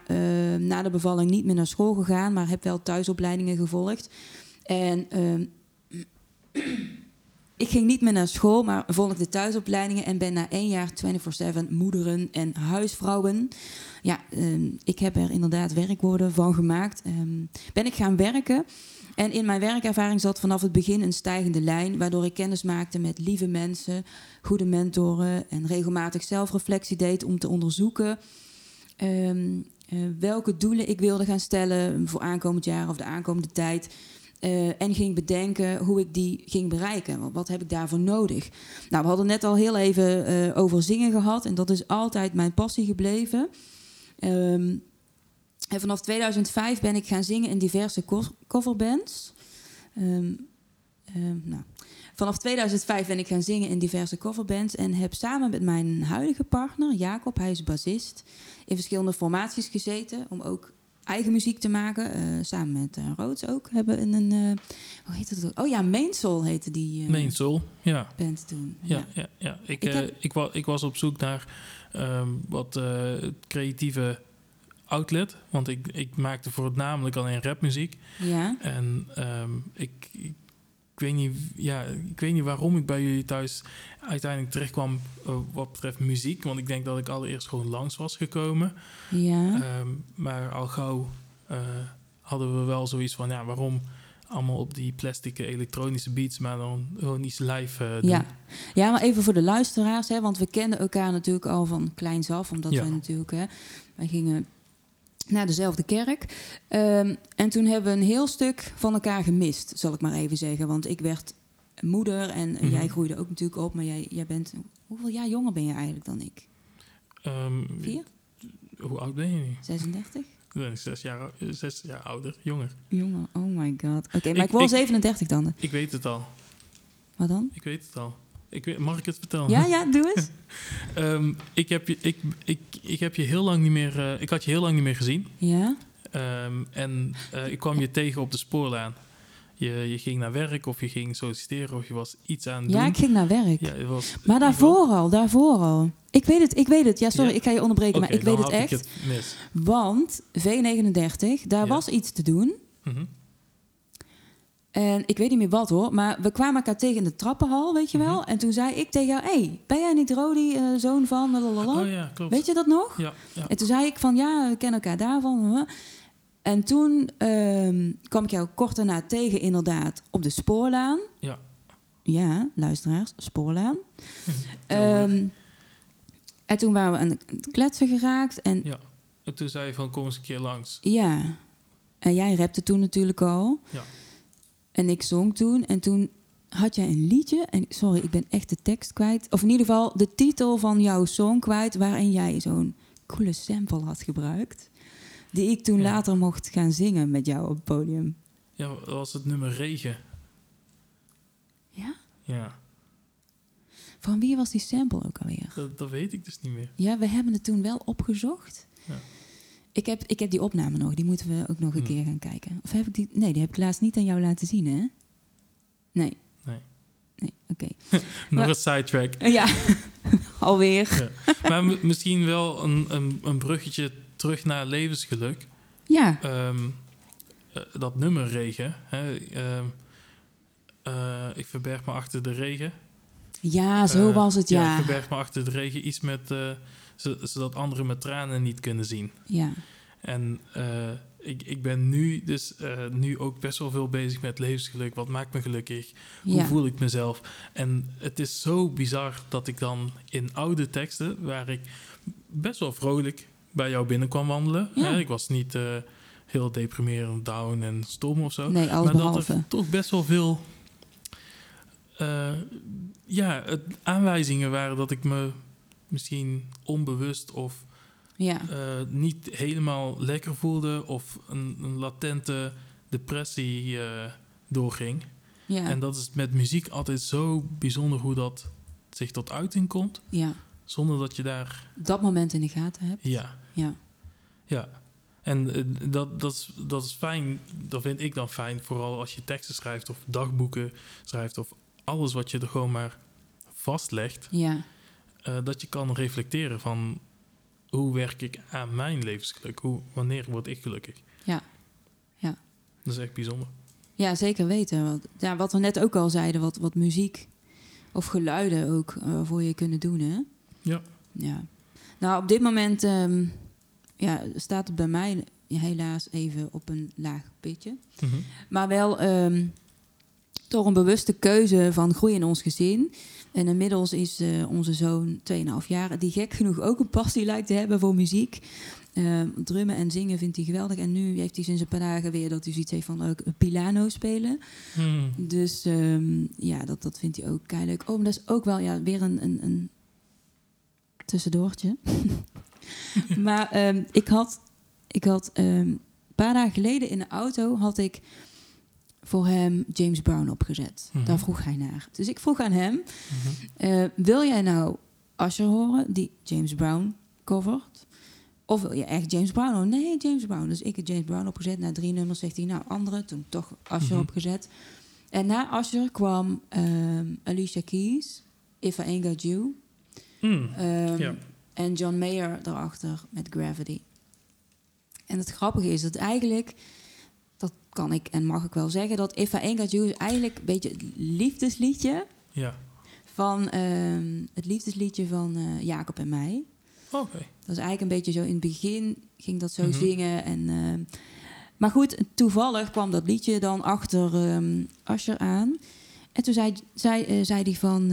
na de bevalling niet meer naar school gegaan, maar heb wel thuisopleidingen gevolgd. En ik ging niet meer naar school, maar volgde thuisopleidingen en ben na één jaar 24-7 moederen en huisvrouwen. Ja, ehm, ik heb er inderdaad werkwoorden van gemaakt. Ehm, ben ik gaan werken. En in mijn werkervaring zat vanaf het begin een stijgende lijn, waardoor ik kennis maakte met lieve mensen, goede mentoren en regelmatig zelfreflectie deed om te onderzoeken ehm, eh, welke doelen ik wilde gaan stellen voor aankomend jaar of de aankomende tijd. Eh, en ging bedenken hoe ik die ging bereiken. Wat, heb ik daarvoor nodig? Nou, we hadden net al heel even eh, over zingen gehad. En dat is altijd mijn passie gebleven. Ehm, en vanaf 2005 ben ik gaan zingen in diverse co- coverbands. Ehm, ehm, nou, vanaf 2005 ben ik gaan zingen in diverse coverbands. En heb samen met mijn huidige partner, Jacob, hij is bassist, in verschillende formaties gezeten. Om ook eigen muziek te maken. eh, samen met uh, Roods ook. Hebben een, een uh, hoe heet ook? Oh ja, Main Soul heette die uh, Main Soul, ja. band toen. Ja, ja, ja. Ik, ik, heb... ik, wa ik, was op zoek naar um, wat creatieve outlet. Want ik, ik maakte voor het namelijk alleen rapmuziek. Ja. En um, ik, ik, ik, weet niet, ja, ik weet niet waarom ik bij jullie thuis uiteindelijk terecht kwam uh, wat betreft muziek. Want ik denk dat ik allereerst gewoon langs was gekomen. Ja. Um, maar al gauw uh, hadden we wel zoiets van, ja, waarom allemaal op die plastic elektronische beats, maar dan gewoon iets live uh, doen. Ja. ja, maar even voor de luisteraars, hè, want we kenden elkaar natuurlijk al van kleins af, omdat Ja. wij natuurlijk, hè, wij gingen naar dezelfde kerk. Um, en toen hebben we een heel stuk van elkaar gemist, zal ik maar even zeggen. Want ik werd moeder en Mhm. jij groeide ook natuurlijk op, maar jij, jij bent, hoeveel jaar jonger ben je eigenlijk dan ik? Um, Vier? Hoe oud ben je nu? 36? Ik ben zes jaar, zes jaar ouder, jonger. Jongen, oh my god. Oké, okay, maar ik, Ik- word ik- 37 dan. Ik weet het al. Wat dan? Ik weet het al. Ik weet, mag ik het vertellen? Ja, ja, doe eens. Ehm, ik, heb je, ik, ik, ik heb je heel lang niet meer. eh, ik had je heel lang niet meer gezien. Ja? Ehm, en eh, ik kwam je tegen op de spoorlaan. Je, je ging naar werk of je ging solliciteren of je was iets aan het Ja, doen. ik ging naar werk. Ja, was, Maar daarvoor al, daarvoor al. Ik weet het, ik weet het. Ja, sorry, Ja. ik ga je onderbreken, maar ik weet het echt. Ik het mis. Want V39, daar Ja. was iets te doen. Mhm. En ik weet niet meer wat hoor, maar we kwamen elkaar tegen in de trappenhal, weet je wel. Mhm. En toen zei ik tegen jou, hey, ben jij niet Rodi, eh, zoon van... lalalala? Oh ja, klopt. Weet je dat nog? Ja, ja. En toen zei ik van, ja, we kennen elkaar daarvan. En toen ehm, kwam ik jou kort daarna tegen inderdaad op de spoorlaan. Ja. Ja, luisteraars, spoorlaan. Ehm, en toen waren we aan het kletsen geraakt. En Ja. En toen zei je van kom eens een keer langs. ja, en jij rapte toen natuurlijk al. Ja. En ik zong toen. En toen had jij een liedje. En sorry, ik ben echt de tekst kwijt. Of in ieder geval de titel van jouw song kwijt. Waarin jij zo'n coole sample had gebruikt. Die ik toen Ja. later mocht gaan zingen met jou op het podium. Ja, dat was het nummer regen. Ja? Ja, Van wie was die sample ook alweer? dat, dat weet ik dus niet meer. Ja, we hebben het toen wel opgezocht. Ja. Ik, heb, ik heb die opname nog. Die moeten we ook nog een Hmm. keer gaan kijken. Of heb ik die... Nee, die heb ik laatst niet aan jou laten zien, hè? Nee. Nee. Nee, oké. Nog Maar- een sidetrack. Ja, alweer. Maar m- misschien wel een, een, een bruggetje terug naar levensgeluk. Ja, Ehm, eh, dat nummer regen. Hè, ehm, eh, ik verberg me achter de regen. ja zo Eh, was het, Ja, ja. ik verberg me achter de regen. Iets met... zo- zodat anderen mijn tranen niet kunnen zien. Ja, En eh, ik, ik ben nu dus eh, nu ook best wel veel bezig met levensgeluk. Wat maakt me gelukkig? Hoe ja. voel ik mezelf? En het is zo bizar dat ik dan in oude teksten, waar ik best wel vrolijk bij jou binnen kwam wandelen. Ja. Hè, ik was niet eh, heel deprimerend, down en stom of zo. Nee, maar dat behalve. er toch best wel veel ja, het, aanwijzingen waren dat ik me misschien onbewust of Ja, eh, niet helemaal lekker voelde of een, een latente depressie eh, doorging. ja, En dat is met muziek altijd zo bijzonder hoe dat zich tot uiting komt, ja. zonder dat je daar. Dat moment in de gaten hebt. Ja, Ja, ja. En eh, dat, dat, is, dat is fijn, dat vind ik dan fijn, vooral als je teksten schrijft of dagboeken schrijft of alles wat je er gewoon maar vastlegt, ja, eh, dat je kan reflecteren van hoe werk ik aan mijn levensgeluk, hoe, wanneer word ik gelukkig. Ja. Ja. Dat is echt bijzonder. ja, zeker weten. Want, ja, wat we net ook al zeiden, wat, wat muziek of geluiden ook eh, voor je kunnen doen, hè? Ja. Ja. Nou, op dit moment ehm, ja, staat het bij mij helaas even op een laag pitje. Mhm. Maar wel ehm, door een bewuste keuze van groei in ons gezin. En inmiddels is eh, onze zoon 2,5 jaar, die gek genoeg ook een passie lijkt te hebben voor muziek. Ehm, drummen en zingen vindt hij geweldig. En nu heeft hij sinds een paar dagen weer dat hij zoiets heeft van ook piano spelen. Mhm. Dus ehm, ja, dat, dat vindt hij ook keihard. Oh, maar dat is ook wel ja, weer een, een, een tussendoortje. maar ehm, ik had, ik had ehm, een paar dagen geleden in de auto had ik voor hem James Brown opgezet. Mhm. Daar vroeg hij naar. Dus ik vroeg aan hem, Mhm. eh, wil jij nou Asher horen die James Brown covert? Of wil je echt James Brown? Nee, James Brown. Dus ik heb James Brown opgezet. Na drie nummers zegt hij, nou, andere. Toen toch Asher Mhm. opgezet. En na Asher kwam ehm, Alicia Keys, If I Ain't Got You. Mm. Ehm. En John Mayer erachter met Gravity. En het grappige is dat eigenlijk, kan ik en mag ik wel zeggen, dat If I Ain't Got You is eigenlijk een beetje het liefdesliedje Ja. van ehm, het liefdesliedje van eh, Jacob en mij. Oké. Dat is eigenlijk een beetje zo in het begin ging dat zo Mhm. zingen. En, ehm, maar goed, toevallig kwam dat liedje dan achter Asher aan. En toen zei, zei, eh, zei hij van,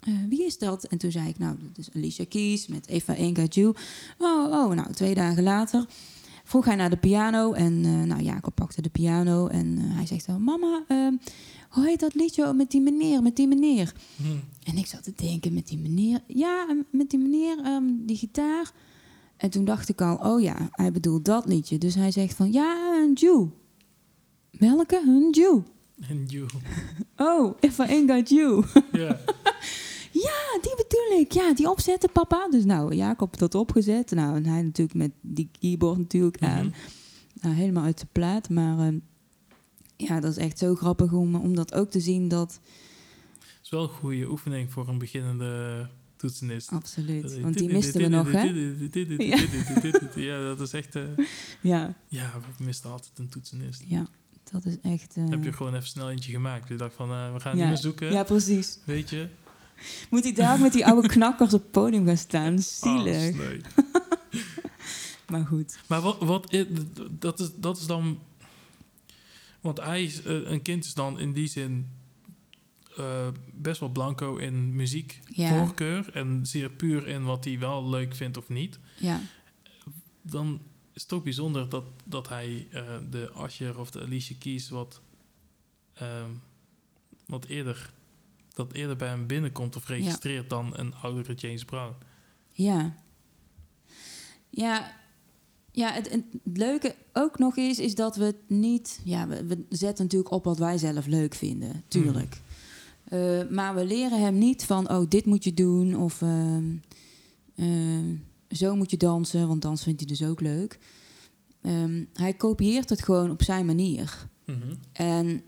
eh, wie is dat? En toen zei ik, nou, dat is Alicia Keys met Eva Ain't Got You. Oh, oh, nou, twee dagen later vroeg hij naar de piano. En eh, nou, Jacob pakte de piano en eh, hij zegt dan, mama, ehm, hoe heet dat liedje met die meneer, met die meneer? Mm. En ik zat te denken met die meneer, ja, eh, met die meneer, ehm, die gitaar. En toen dacht ik al, oh ja, hij bedoelt dat liedje. Dus hij zegt van, ja, een Jew. Welke? Een Jew. En you. Oh, if I ain't got you. Ja. ja, die bedoel ik. Ja, die opzetten, papa. Dus nou, Jacob dat opgezet. Nou, en hij natuurlijk met die keyboard natuurlijk aan. Mhm. Nou, helemaal uit de plaat. Maar ehm, ja, dat is echt zo grappig om, om dat ook te zien dat... is wel een goede oefening voor een beginnende toetsenist. Absoluut. Want die misten we nog, hè? Ja, dat is echt... eh, Ja, ja, we misten altijd een toetsenist. ja. Dat is echt... eh, Heb je gewoon even snel eentje gemaakt. Je dacht van, eh, we gaan ja. niet meer zoeken. Ja, precies. Weet je? Moet hij daar ook met die oude knakkers op het podium gaan staan? Oh, Zielig. sneu. maar goed. Maar wat, wat dat, is, dat is dan... Want hij is, eh, een kind is dan in die zin eh, best wel blanco in muziekvoorkeur. En zeer puur in wat hij wel leuk vindt of niet. Ja, Dan is het ook bijzonder dat, dat hij eh, de Asher of de Alicia Keys wat, ehm, wat eerder... Dat eerder bij hem binnenkomt of registreert dan een oudere James Brown. ja. Ja, ja het, het leuke ook nog is, is dat we het niet... Ja, we, we zetten natuurlijk op wat wij zelf leuk vinden, tuurlijk. Eh, maar we leren hem niet van, oh, dit moet je doen of ehm, ehm, zo moet je dansen, want dans vindt hij dus ook leuk. Ehm, hij kopieert het gewoon op zijn manier. Mhm. En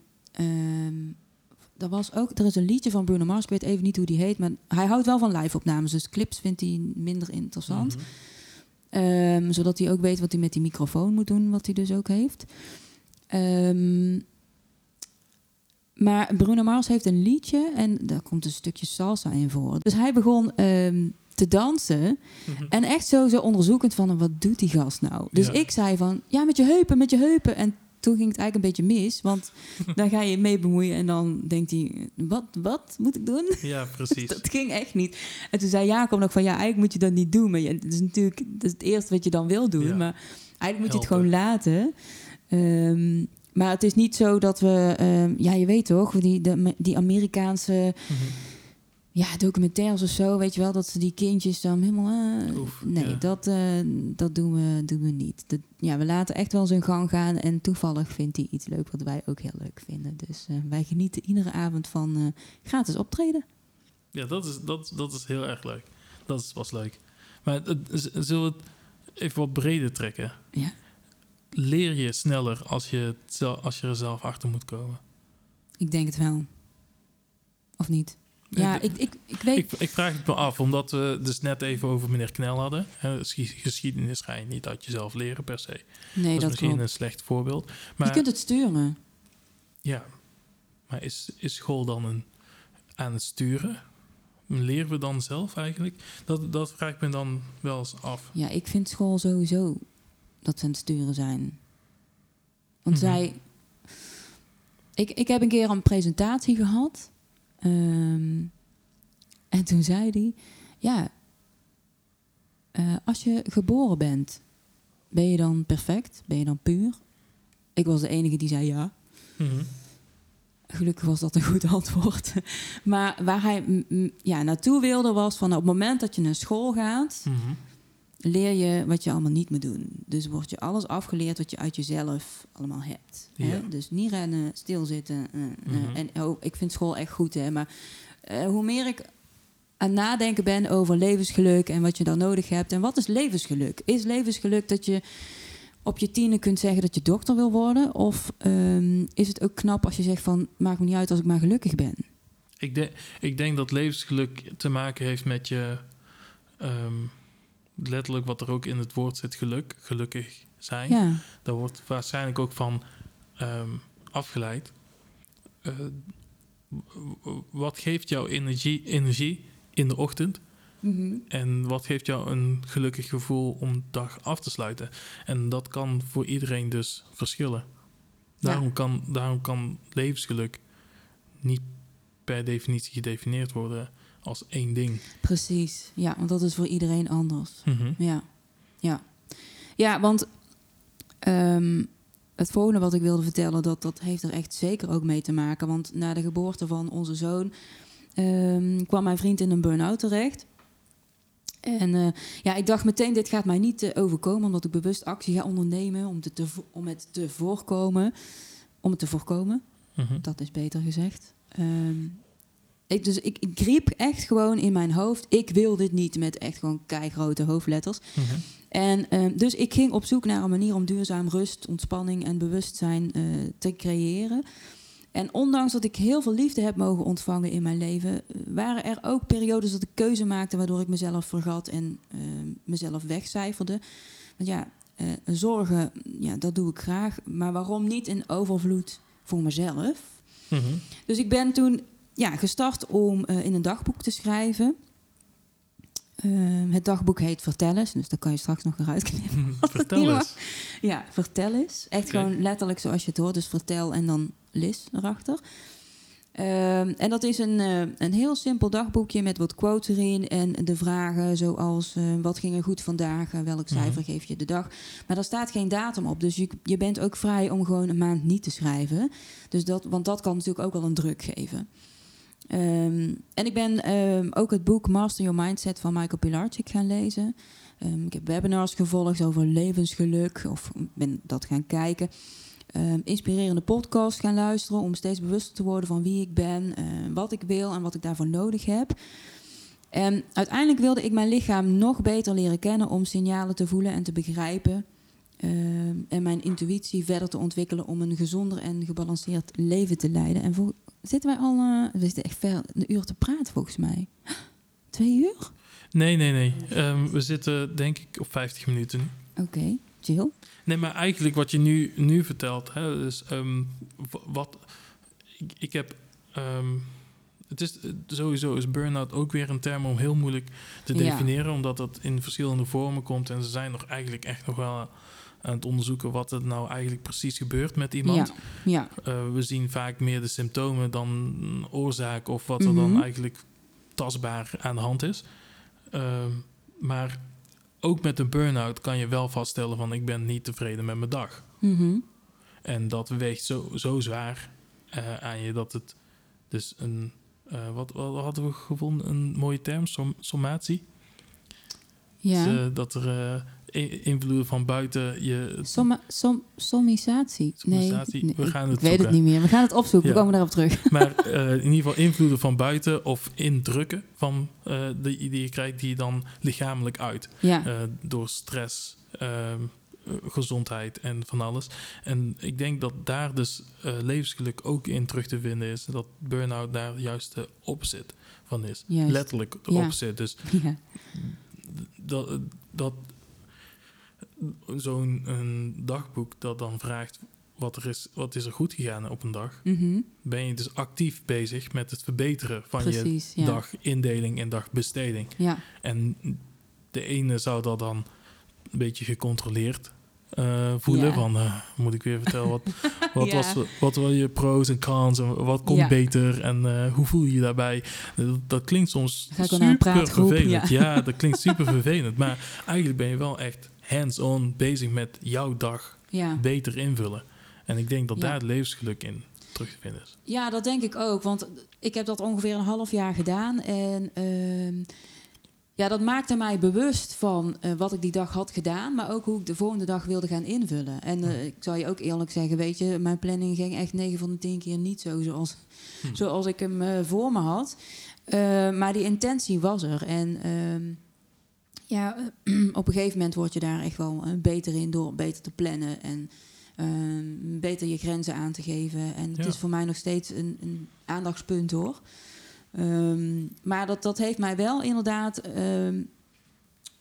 er was ook, er is een liedje van Bruno Mars, ik weet even niet hoe die heet, maar hij houdt wel van live-opnames, dus clips vindt hij minder interessant. Mhm. Ehm, zodat hij ook weet wat hij met die microfoon moet doen, wat hij dus ook heeft. Ehm, maar Bruno Mars heeft een liedje en daar komt een stukje salsa in voor. Dus hij begon ehm, te dansen Mhm. en echt zo, zo onderzoekend van, wat doet die gast nou? Dus Ja. ik zei van, ja, met je heupen, met je heupen. En toen ging het eigenlijk een beetje mis, want dan ga je mee bemoeien en dan denkt hij, wat, wat moet ik doen? Ja, precies. Dat ging echt niet. En toen zei Jacob nog van, ja, eigenlijk moet je dat niet doen. Maar het is natuurlijk dat is het eerste wat je dan wil doen. Ja. Maar eigenlijk moet je het gewoon laten. Ehm, maar het is niet zo dat we, ehm, ja, je weet toch, die, de, die Amerikaanse Mhm. Ja, documentaires of zo, weet je wel, dat ze die kindjes dan helemaal. eh, Oef, nee, ja. dat, eh, dat doen we, doen we niet. Dat, ja, we laten echt wel zijn gang gaan. En toevallig vindt hij iets leuk wat wij ook heel leuk vinden. Dus eh, wij genieten iedere avond van gratis optreden. Ja, dat is, dat, dat is heel erg leuk. Dat is, was leuk. Maar zullen we het even wat breder trekken? Ja. Leer je sneller als je, als je er zelf achter moet komen? Ik denk het wel. Of niet? Ja, ik, ik, ik, weet... ik, ik vraag het me af, omdat we dus net even over meneer Knel hadden. Geschiedenis ga je niet uit jezelf leren per se. nee, dat is dat misschien klopt. een slecht voorbeeld. Maar Je kunt het sturen. ja, maar is, is school dan een, aan het sturen? Leren we dan zelf eigenlijk? Dat, dat vraag ik me dan wel eens af. Ja, ik vind school sowieso dat ze aan het sturen zijn. Want Mhm. zij... Ik, ik heb een keer een presentatie gehad. Ehm, en toen zei hij... Ja, eh, als je geboren bent, ben je dan perfect? Ben je dan puur? Ik was de enige die zei ja. Mhm. Gelukkig was dat een goed antwoord. Maar waar hij ja, naartoe wilde was van... op het moment dat je naar school gaat... Mhm. Leer je wat je allemaal niet moet doen. Dus wordt je alles afgeleerd wat je uit jezelf allemaal hebt. Ja. Hè? Dus niet rennen, stilzitten. eh, eh, Mhm. En oh, ik vind school echt goed, hè. Maar eh, hoe meer ik aan nadenken ben over levensgeluk en wat je dan nodig hebt. En wat is levensgeluk? Is levensgeluk dat je op je tienen kunt zeggen dat je dokter wil worden? Of ehm, is het ook knap als je zegt van maakt me niet uit als ik maar gelukkig ben? Ik, denk ik denk dat levensgeluk te maken heeft met je... ehm, letterlijk wat er ook in het woord zit, geluk. Gelukkig zijn. Ja, Daar wordt waarschijnlijk ook van ehm, afgeleid. Eh, wat geeft jou energie, energie in de ochtend? Mhm. En wat geeft jou een gelukkig gevoel om de dag af te sluiten? En dat kan voor iedereen dus verschillen. Daarom, kan, daarom kan levensgeluk niet per definitie gedefinieerd worden als één ding. precies. Ja, want dat is voor iedereen anders. Mhm. Ja, ja. Ja, want ehm, het volgende wat ik wilde vertellen, dat, dat heeft er echt zeker ook mee te maken. Want na de geboorte van onze zoon ehm, kwam mijn vriend in een burn-out terecht. En eh, ja, ik dacht meteen, dit gaat mij niet eh, overkomen, omdat ik bewust actie ga ondernemen om, het te, om het te voorkomen. Om het te voorkomen, Mhm. dat is beter gezegd. Ehm, ik, dus ik, ik griep echt gewoon in mijn hoofd, ik wil dit niet met echt gewoon keigrote hoofdletters. Mhm. En ehm, dus ik ging op zoek naar een manier om duurzaam rust, ontspanning en bewustzijn eh, te creëren. En ondanks dat ik heel veel liefde heb mogen ontvangen in mijn leven, eh, waren er ook periodes dat ik keuze maakte waardoor ik mezelf vergat en ehm, mezelf wegcijferde. Want ja, eh, zorgen, ja, dat doe ik graag. Maar waarom niet in overvloed voor mezelf? Mhm. Dus ik ben toen ja, gestart om eh, in een dagboek te schrijven. Ehm, het dagboek heet Vertel eens, dus dat kan je straks nog eruit knippen. Vertel eens. Ja, vertel eens. Echt gewoon letterlijk zoals je het hoort. Dus vertel en dan Lis erachter. Ehm, en dat is een, eh, een heel simpel dagboekje met wat quotes erin. En de vragen zoals eh, wat ging er goed vandaag? welk Mhm. cijfer geef je de dag? Maar daar staat geen datum op. Dus je, je bent ook vrij om gewoon een maand niet te schrijven. Dus dat, want dat kan natuurlijk ook wel een druk geven. Ehm, en ik ben ehm, ook het boek Master Your Mindset van Michael Pilarczyk gaan lezen. Ehm, ik heb webinars gevolgd over levensgeluk, of ben dat gaan kijken. Inspirerende podcasts gaan luisteren om steeds bewuster te worden van wie ik ben, wat ik wil en wat ik daarvoor nodig heb. En uiteindelijk wilde ik mijn lichaam nog beter leren kennen om signalen te voelen en te begrijpen. En mijn intuïtie verder te ontwikkelen om een gezonder en gebalanceerd leven te leiden. En voor, zitten wij al eh, we zitten echt ver een uur te praten volgens mij. Twee uur? Nee, nee, nee. Ehm, we zitten denk ik op 50 minuten nu. Oké, chill. Nee, maar eigenlijk wat je nu, nu vertelt, hè, dus wat ik, ik heb. ehm, het is sowieso is burn-out ook weer een term om heel moeilijk te Ja. definiëren, omdat dat in verschillende vormen komt en ze zijn nog eigenlijk echt nog wel aan het onderzoeken wat er nou eigenlijk precies gebeurt met iemand. Ja, ja. Eh, we zien vaak meer de symptomen dan oorzaak of wat er Mhm. dan eigenlijk tastbaar aan de hand is. Ehm, maar ook met een burn-out kan je wel vaststellen van ik ben niet tevreden met mijn dag. Mhm. En dat weegt zo, zo zwaar eh, aan je dat het dus een... eh, wat, wat hadden we gevonden? Een mooie term, som, sommatie. Ja. Dus, dat er invloeden van buiten je... Somma, som, sommisatie? Sommisatie? Nee, We ik- gaan ik, het weet het niet meer. We gaan het opzoeken. Ja. We komen daarop terug. Maar eh, in ieder geval invloeden van buiten of indrukken van, eh, die, die je krijgt, die je dan lichamelijk uit. Ja, Eh, door stress, ehm, eh, gezondheid en van alles. En ik denk dat daar dus levensgeluk ook in terug te vinden is. Dat burn-out daar juist de opposite van is. Juist. Letterlijk de Ja. Dus ja. dat, dat zo'n dagboek dat dan vraagt wat, er is, wat is er goed gegaan op een dag, Mhm. ben je dus actief bezig met het verbeteren van Precies, je ja. dagindeling en dagbesteding. Ja, En de ene zou dat dan een beetje gecontroleerd eh, voelen. Van, eh, moet ik weer vertellen, wat, wat, was, wat waren je pros en cons en wat Ja. beter en eh, hoe voel je je daarbij? Dat, dat klinkt soms super vervelend. ja. Ja. dat klinkt super vervelend. Maar eigenlijk ben je wel echt hands-on bezig met jouw dag ja. beter invullen. En ik denk dat Ja. daar het levensgeluk in terug te vinden is. ja, dat denk ik ook. Want ik heb dat ongeveer een half jaar gedaan. En ehm, ja, dat maakte mij bewust van eh, wat ik die dag had gedaan. Maar ook hoe ik de volgende dag wilde gaan invullen. En eh, ik zal je ook eerlijk zeggen, weet je, mijn planning ging echt 9 van de 10 keer niet zo zoals, Hm. zoals ik hem eh, voor me had. Maar die intentie was er. En ehm, ja, op een gegeven moment word je daar echt wel eh, beter in door beter te plannen en ehm, beter je grenzen aan te geven. En het is voor mij nog steeds een, een aandachtspunt hoor. Ehm, maar dat, dat heeft mij wel inderdaad ehm,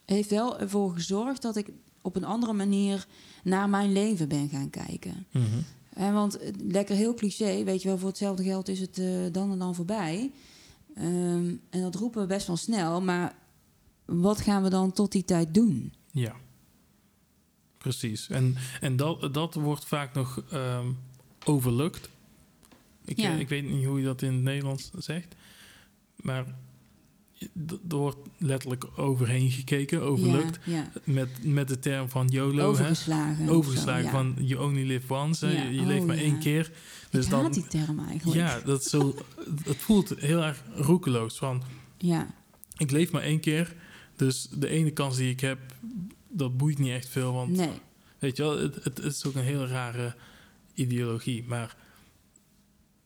heeft wel ervoor gezorgd dat ik op een andere manier naar mijn leven ben gaan kijken. Mhm. En want eh, lekker heel cliché, weet je wel, voor hetzelfde geld is het eh, dan en dan voorbij. En dat roepen we best wel snel, maar wat gaan we dan tot die tijd doen? Ja, precies. En, en dat, dat wordt vaak nog ehm overlooked. Ik, Ja. ik weet niet hoe je dat in het Nederlands zegt. Maar er wordt letterlijk overheen gekeken. Ja, ja. Met, met de term van YOLO. Overgeslagen. Hè? Overgeslagen zo, van you only live once. hè. Je, leeft Oh, maar één keer. Dus ik dan, haat die term eigenlijk. ja, dat zo, het voelt heel erg roekeloos. Van, Ja, ik leef maar één keer. Dus de ene kans die ik heb, dat boeit niet echt veel. Want nee. Weet je wel, het, het, het is ook een hele rare ideologie. Maar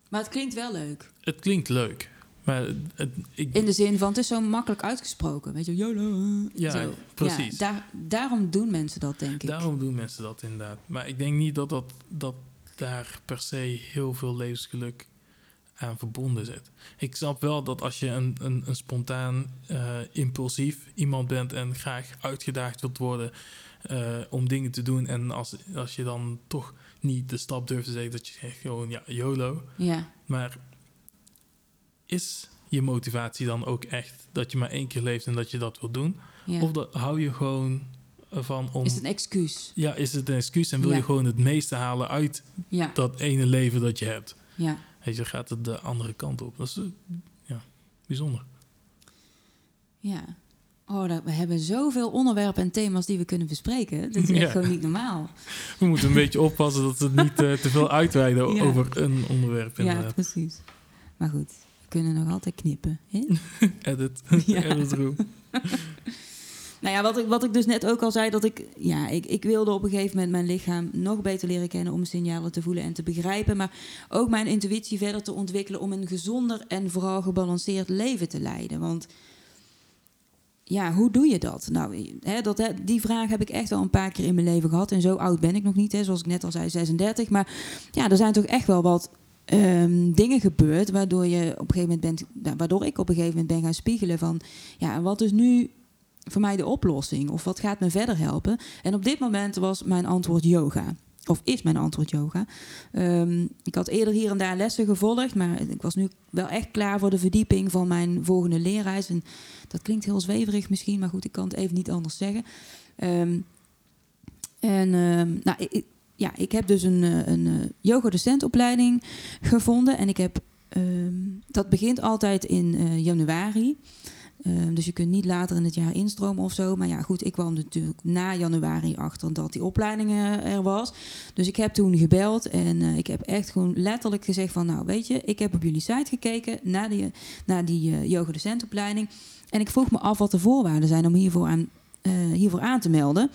Maar het klinkt wel leuk. het klinkt leuk. Maar het, ik, In de zin van, het is zo makkelijk uitgesproken. Weet je, YOLO. Ja, zo. precies. Ja, daar, daarom doen mensen dat, denk ik. daarom doen mensen dat inderdaad. Maar ik denk niet dat, dat, dat daar per se heel veel levensgeluk aan verbonden zit. Ik snap wel dat als je een, een, een spontaan, eh, impulsief iemand bent en graag uitgedaagd wilt worden eh, om dingen te doen. En als, als je dan toch niet de stap durft te zeggen dat je zegt gewoon ja, YOLO. Ja, Maar is je motivatie dan ook echt dat je maar één keer leeft en dat je dat wil doen? ja. Of dat, hou je gewoon van om. Is het een excuus? Ja, is het een excuus en wil Ja. je gewoon het meeste halen uit Ja, dat ene leven dat je hebt? ja. Weet je, gaat het de andere kant op. Dat is eh, ja, bijzonder. Ja. Oh, we hebben zoveel onderwerpen en thema's die we kunnen bespreken. Dat is echt Ja. gewoon niet normaal. We moeten een beetje oppassen dat we het niet eh, te veel uitweiden Ja. over een onderwerp. Ja, precies. Maar goed, we kunnen nog altijd knippen. Hè? Edit. Edit room. Nou ja, wat ik, wat ik dus net ook al zei, dat ik, ja, ik, ik wilde op een gegeven moment mijn lichaam nog beter leren kennen om signalen te voelen en te begrijpen. Maar ook mijn intuïtie verder te ontwikkelen om een gezonder en vooral gebalanceerd leven te leiden. Want ja, hoe doe je dat? Nou, hè, dat, hè, die vraag heb ik echt al een paar keer in mijn leven gehad. En zo oud ben ik nog niet, hè, zoals ik net al zei, 36. Maar ja, er zijn toch echt wel wat ehm, dingen gebeurd waardoor, je op een gegeven moment bent, nou, waardoor ik op een gegeven moment ben gaan spiegelen van, ja, wat is nu voor mij de oplossing? Of wat gaat me verder helpen? En op dit moment was mijn antwoord yoga. Of is mijn antwoord yoga. Ehm, ik had eerder hier en daar lessen gevolgd, maar ik was nu wel echt klaar voor de verdieping van mijn volgende leerreis. En dat klinkt heel zweverig misschien, maar goed, ik kan het even niet anders zeggen. Ehm, en ehm, nou, ik, ja, ik heb dus een, eh, een eh, yoga-docentopleiding gevonden. En ik heb, dat begint altijd in eh, januari. Ehm, dus je kunt niet later in het jaar instromen of zo. Maar ja, goed, ik kwam natuurlijk na januari achter dat die opleiding eh, er was. Dus ik heb toen gebeld en eh, ik heb echt gewoon letterlijk gezegd van... nou, weet je, ik heb op jullie site gekeken naar die, naar die yoga-docentopleiding. En ik vroeg me af wat de voorwaarden zijn om hiervoor aan, hiervoor aan te melden.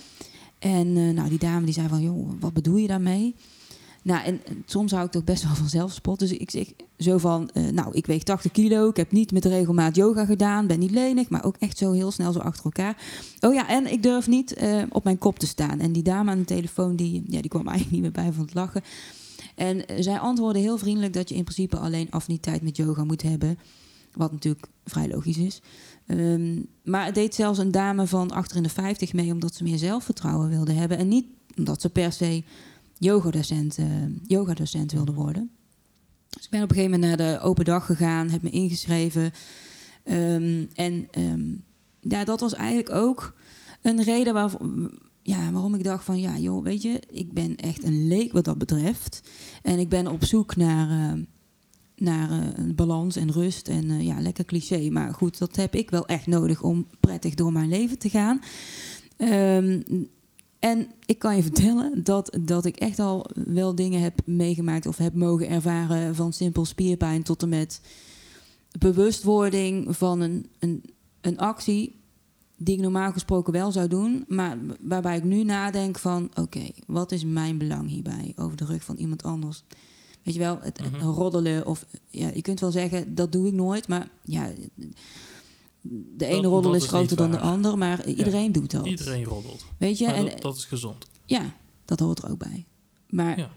En nou, die dame die zei van, joh, wat bedoel je daarmee? Nou, en, en soms hou ik toch best wel van zelfspot. Dus ik zeg zo van, eh, nou, ik weeg 80 kilo. Ik heb niet met regelmaat yoga gedaan. Ben niet lenig, maar ook echt zo heel snel zo achter elkaar. Oh ja, en ik durf niet eh, op mijn kop te staan. En die dame aan de telefoon, die, ja, die kwam eigenlijk niet meer bij van het lachen. En eh, zij antwoordde heel vriendelijk dat je in principe alleen affiniteit met yoga moet hebben. Wat natuurlijk vrij logisch is. Ehm, maar het deed zelfs een dame van achter in de 50 mee, omdat ze meer zelfvertrouwen wilde hebben. En niet omdat ze per se yogadocent, eh, yogadocent wilde worden. Dus ik ben op een gegeven moment naar de open dag gegaan, heb me ingeschreven. Ehm, en ehm, ja, dat was eigenlijk ook een reden waar, ja, waarom ik dacht van... ja, joh, weet je, ik ben echt een leek wat dat betreft. En ik ben op zoek naar, eh, naar eh, een balans en rust. En eh, ja, lekker cliché, maar goed, dat heb ik wel echt nodig... om prettig door mijn leven te gaan. Ehm, en ik kan je vertellen dat, dat ik echt al wel dingen heb meegemaakt of heb mogen ervaren van simpel spierpijn tot en met bewustwording van een, een, een actie die ik normaal gesproken wel zou doen, maar waarbij ik nu nadenk van oké, wat is mijn belang hierbij over de rug van iemand anders? Weet je wel, het, het Mhm. roddelen of ja, je kunt wel zeggen dat doe ik nooit, maar ja, de ene Dat- roddel dat is groter dan de ander, maar iedereen doet dat. Iedereen roddelt. Weet je, Maar en dat, dat is gezond. ja, dat hoort er ook bij. Maar Ja.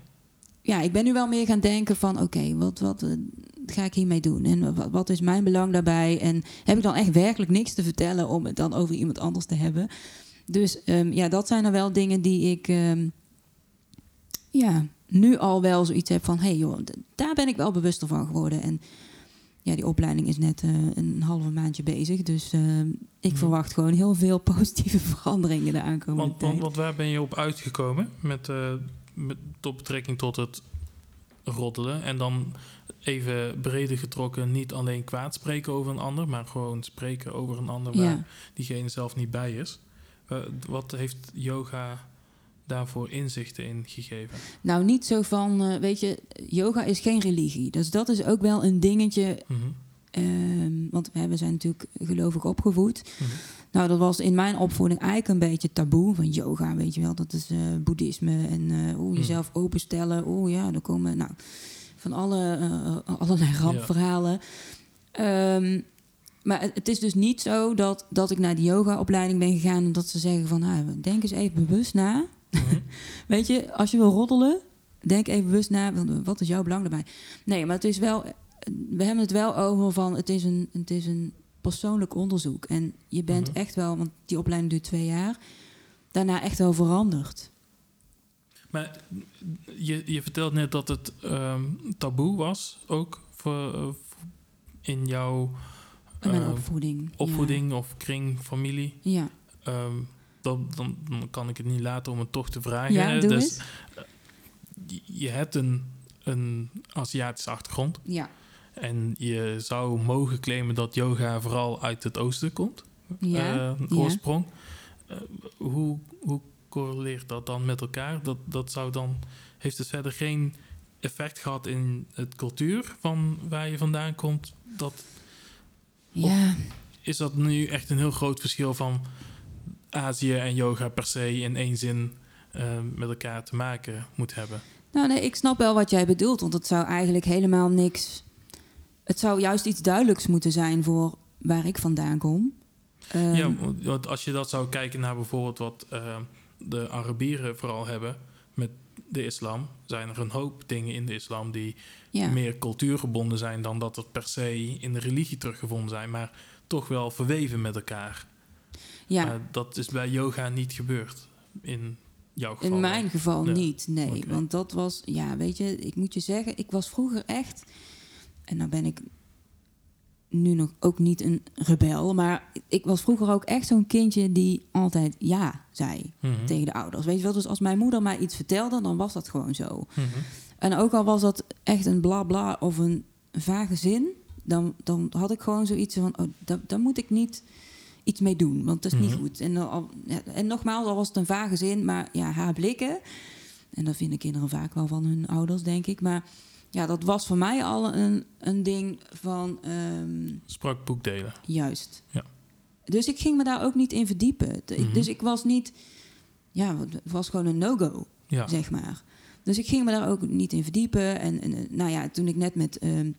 ja, ik ben nu wel meer gaan denken van... oké, wat, wat eh, ga ik hiermee doen? En wat, wat is mijn belang daarbij? En heb ik dan echt werkelijk niks te vertellen... om het dan over iemand anders te hebben? Dus ehm, ja, dat zijn er wel dingen die ik... ehm, ja, nu al wel zoiets heb van... hé hey joh, daar ben ik wel bewuster van geworden. En ja, die opleiding is net eh, een halve maandje bezig. Dus ehm, ik verwacht gewoon heel veel positieve veranderingen de aankomende Want, tijd. want, want waar ben je op uitgekomen met, eh met tot betrekking tot het roddelen? En dan even breder getrokken, niet alleen kwaad spreken over een ander, maar gewoon spreken over een ander waar ja. diegene zelf niet bij is. Eh, wat heeft yoga daarvoor inzichten in gegeven? Nou, niet zo van, eh, weet je, yoga is geen religie. Dus dat is ook wel een dingetje. Mhm, ehm, want hè, we zijn natuurlijk gelovig opgevoed. mhm. Nou, dat was in mijn opvoeding eigenlijk een beetje taboe. Van yoga, weet je wel, dat is eh, boeddhisme. En eh oeh, jezelf openstellen. Oeh ja, er komen nou, van alle, allerlei rampverhalen. Ehm, maar het, het is dus niet zo dat, dat ik naar die yogaopleiding ben gegaan... en dat ze zeggen van, nou, denk eens even bewust na... Mhm. Weet je, als je wil roddelen, denk even bewust na, wat is jouw belang daarbij? Nee, maar het is wel, we hebben het wel over van, het is een, het is een persoonlijk onderzoek. En je bent Mhm. echt wel, want die opleiding duurt twee jaar, daarna echt wel veranderd. Maar je, je vertelt net dat het ehm, taboe was, ook voor, eh, in jouw In mijn eh, opvoeding. opvoeding of kring, familie. Ja, ja. Dan, dan, dan kan ik het niet laten om het toch te vragen. Ja, doe dus, eens. je- hebt een, een Aziatische achtergrond. ja. En je zou mogen claimen dat yoga vooral uit het oosten komt. Ja, eh, ja. oorsprong. Eh, hoe, hoe correleert dat dan met elkaar? Dat, dat zou dan, heeft het verder geen effect gehad in het cultuur van waar je vandaan komt? Dat, ja. is dat nu echt een heel groot verschil van Azië en yoga per se in één zin eh, met elkaar te maken moet hebben? Nou nee, ik snap wel wat jij bedoelt, want het zou eigenlijk helemaal niks... Het zou juist iets duidelijks moeten zijn voor waar ik vandaan kom. Ehm, ja, want- als je dat zou kijken naar bijvoorbeeld wat eh, de Arabieren vooral hebben met de islam, zijn er een hoop dingen in de islam die ja. meer cultuurgebonden zijn dan dat het per se in de religie teruggevonden zijn, maar toch wel verweven met elkaar. Ja. Maar dat is bij yoga niet gebeurd in jouw geval. In mijn geval Ja. niet, nee. Want dat was, ja, weet je, ik moet je zeggen, ik was vroeger echt, en nou ben ik nu nog ook niet een rebel, maar ik was vroeger ook echt zo'n kindje die altijd ja zei Mhm. tegen de ouders. Weet je wel, dus als mijn moeder mij iets vertelde, dan was dat gewoon zo. Mhm. En ook al was dat echt een bla bla of een vage zin, dan, dan had ik gewoon zoiets van, oh, daar, daar moet ik niet iets mee doen, want dat is niet Mhm. goed. En, al, en nogmaals, al was het een vage zin, maar ja, haar blikken, en dat vinden kinderen vaak wel van hun ouders, denk ik. Maar ja, dat was voor mij al een, een ding van, ehm, Sprak boekdelen. juist. Ja. Dus ik ging me daar ook niet in verdiepen. Mhm. Dus ik was niet, ja, het was gewoon een no-go Ja. zeg maar. Dus ik ging me daar ook niet in verdiepen. En, en nou ja, toen ik net met ehm,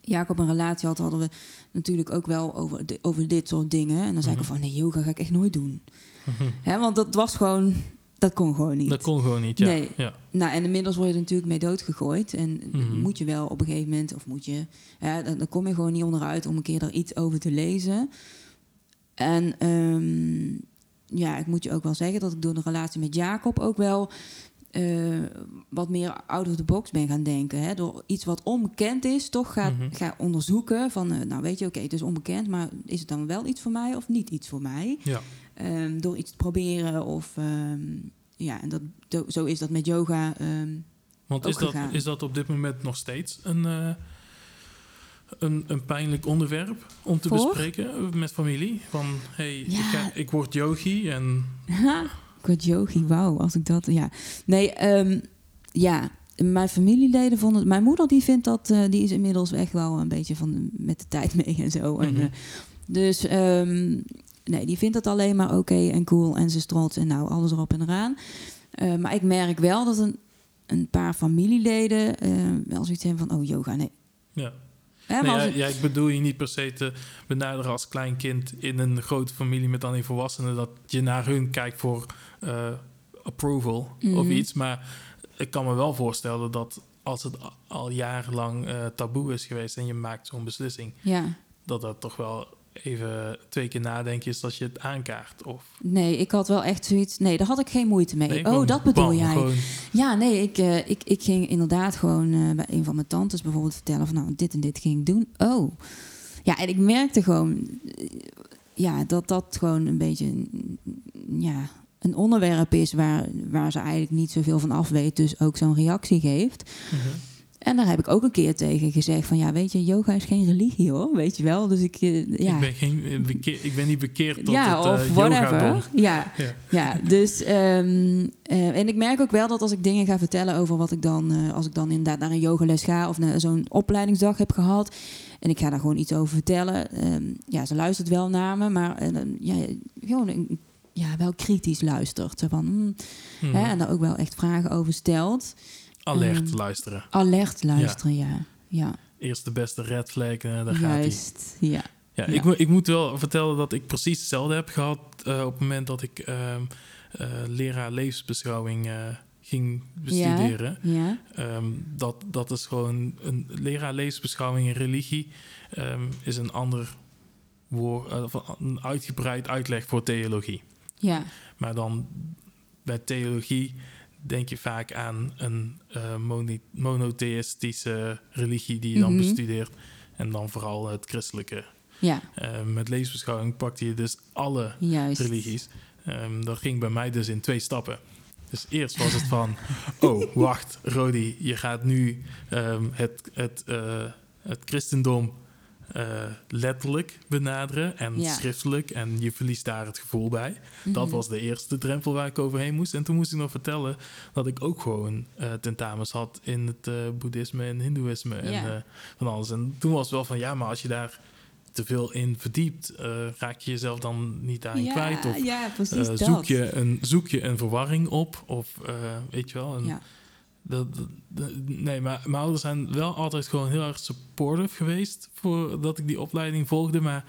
Jacob een relatie had, hadden we natuurlijk ook wel over, over dit soort dingen. En dan zei ik Mhm. van, nee, yoga ga ik echt nooit doen. Mhm. Hè, want dat was gewoon, dat kon gewoon niet. Dat kon gewoon niet, ja. Nee. ja. Nou, en inmiddels word je er natuurlijk mee doodgegooid. En Mhm. moet je wel op een gegeven moment, of moet je, dan, dan kom je gewoon niet onderuit om een keer er iets over te lezen. En ehm, ja, ik moet je ook wel zeggen dat ik door de relatie met Jacob ook wel eh, wat meer out of the box ben gaan denken. Hè? Door iets wat onbekend is, toch ga, Mhm. ga onderzoeken van, eh, nou weet je, oké, het is onbekend, maar is het dan wel iets voor mij of niet iets voor mij? ja. Ehm, door iets te proberen of ehm, ja, en dat, zo is dat met yoga. ehm, Want is dat, is dat op dit moment nog steeds een, eh, een, een pijnlijk onderwerp om te Voor? bespreken met familie? Van, hey, ik, Ja. ik word yogi en... yogi, wauw, als ik dat, ja. Nee, ehm, ja, mijn familieleden vonden, het- mijn moeder die vindt dat, eh, die is inmiddels echt wel een beetje van met de tijd mee en zo. En, Mhm. eh, dus ehm, nee, die vindt het alleen maar oké en cool en ze is trots en nou alles erop en eraan. Eh, maar ik merk wel dat een, een paar familieleden wel zoiets hebben van, oh yoga, nee. Ja. Hè, Nee, ja, het- ja, ik bedoel je niet per se te benaderen als klein kind in een grote familie met die volwassenen, dat je naar hun kijkt voor eh, approval of Mhm. iets. Maar ik kan me wel voorstellen dat als het al jarenlang eh, taboe is geweest en je maakt zo'n beslissing, ja. dat dat toch wel even twee keer nadenken is dat je het aankaart. Of Nee, ik had wel echt zoiets... Nee, daar had ik geen moeite mee. nee, oh, dat bedoel bam, jij. Gewoon, Ja, nee, ik, eh, ik, ik ging inderdaad gewoon eh, bij een van mijn tantes bijvoorbeeld vertellen van nou, dit en dit ging ik doen. Oh. Ja, en ik merkte gewoon eh, ja, dat dat gewoon een beetje ja, een onderwerp is waar, waar ze eigenlijk niet zoveel van af weet, dus ook zo'n reactie geeft. Mhm. En daar heb ik ook een keer tegen gezegd van ja, weet je, yoga is geen religie hoor, weet je wel. Dus ik, eh, ja. ik, ben geen, eh, bekeer, ik ben niet bekeerd tot ja, het eh, of whatever. Ja, Ja. ja, dus ehm, eh, en ik merk ook wel dat als ik dingen ga vertellen over wat ik dan, als ik dan inderdaad naar een yogales ga of naar zo'n opleidingsdag heb gehad en ik ga daar gewoon iets over vertellen, ehm, ja, ze luistert wel naar me, maar ja, gewoon een- ja, wel kritisch luistert. Van, hmm, hè, en daar ook wel echt vragen over stelt. Alert Ehm, luisteren. Alert luisteren, ja. Ja, Eerst de beste red flag, daar gaat hij. juist. Ja. Ja, Ja. Ik, moet- ik moet wel vertellen dat ik precies hetzelfde heb gehad eh, op het moment dat ik ehm, eh, leraar levensbeschouwing eh, ging bestuderen. Ja, Ehm, dat, dat is gewoon een leraar levensbeschouwing en religie is een ander woord, een uitgebreid uitleg voor theologie. ja, Maar dan bij theologie denk je vaak aan een moni- monotheïstische religie die je dan Mhm. bestudeert. En dan vooral het christelijke. ja, Eh, met levensbeschouwing pakte je dus alle juist. religies. Ehm, dat ging bij mij dus in twee stappen. Dus eerst was het van, oh, wacht, Rodi, je gaat nu ehm, het, het, eh, het christendom eh, letterlijk benaderen en Ja. schriftelijk en je verliest daar het gevoel bij. Dat Mhm. was de eerste drempel waar ik overheen moest. En toen moest ik nog vertellen dat ik ook gewoon eh, tentamens had in het eh, boeddhisme en hindoeïsme en Ja. van alles. En toen was het wel van, ja, maar als je daar te veel in verdiept, raak je jezelf dan niet daarin ja, kwijt? Of ja, precies dat. zoek, je een, zoek je een verwarring op? Of weet je wel? Een. Dat, dat- dat- nee, maar mijn ouders zijn wel altijd gewoon heel erg supportive geweest voordat ik die opleiding volgde. Maar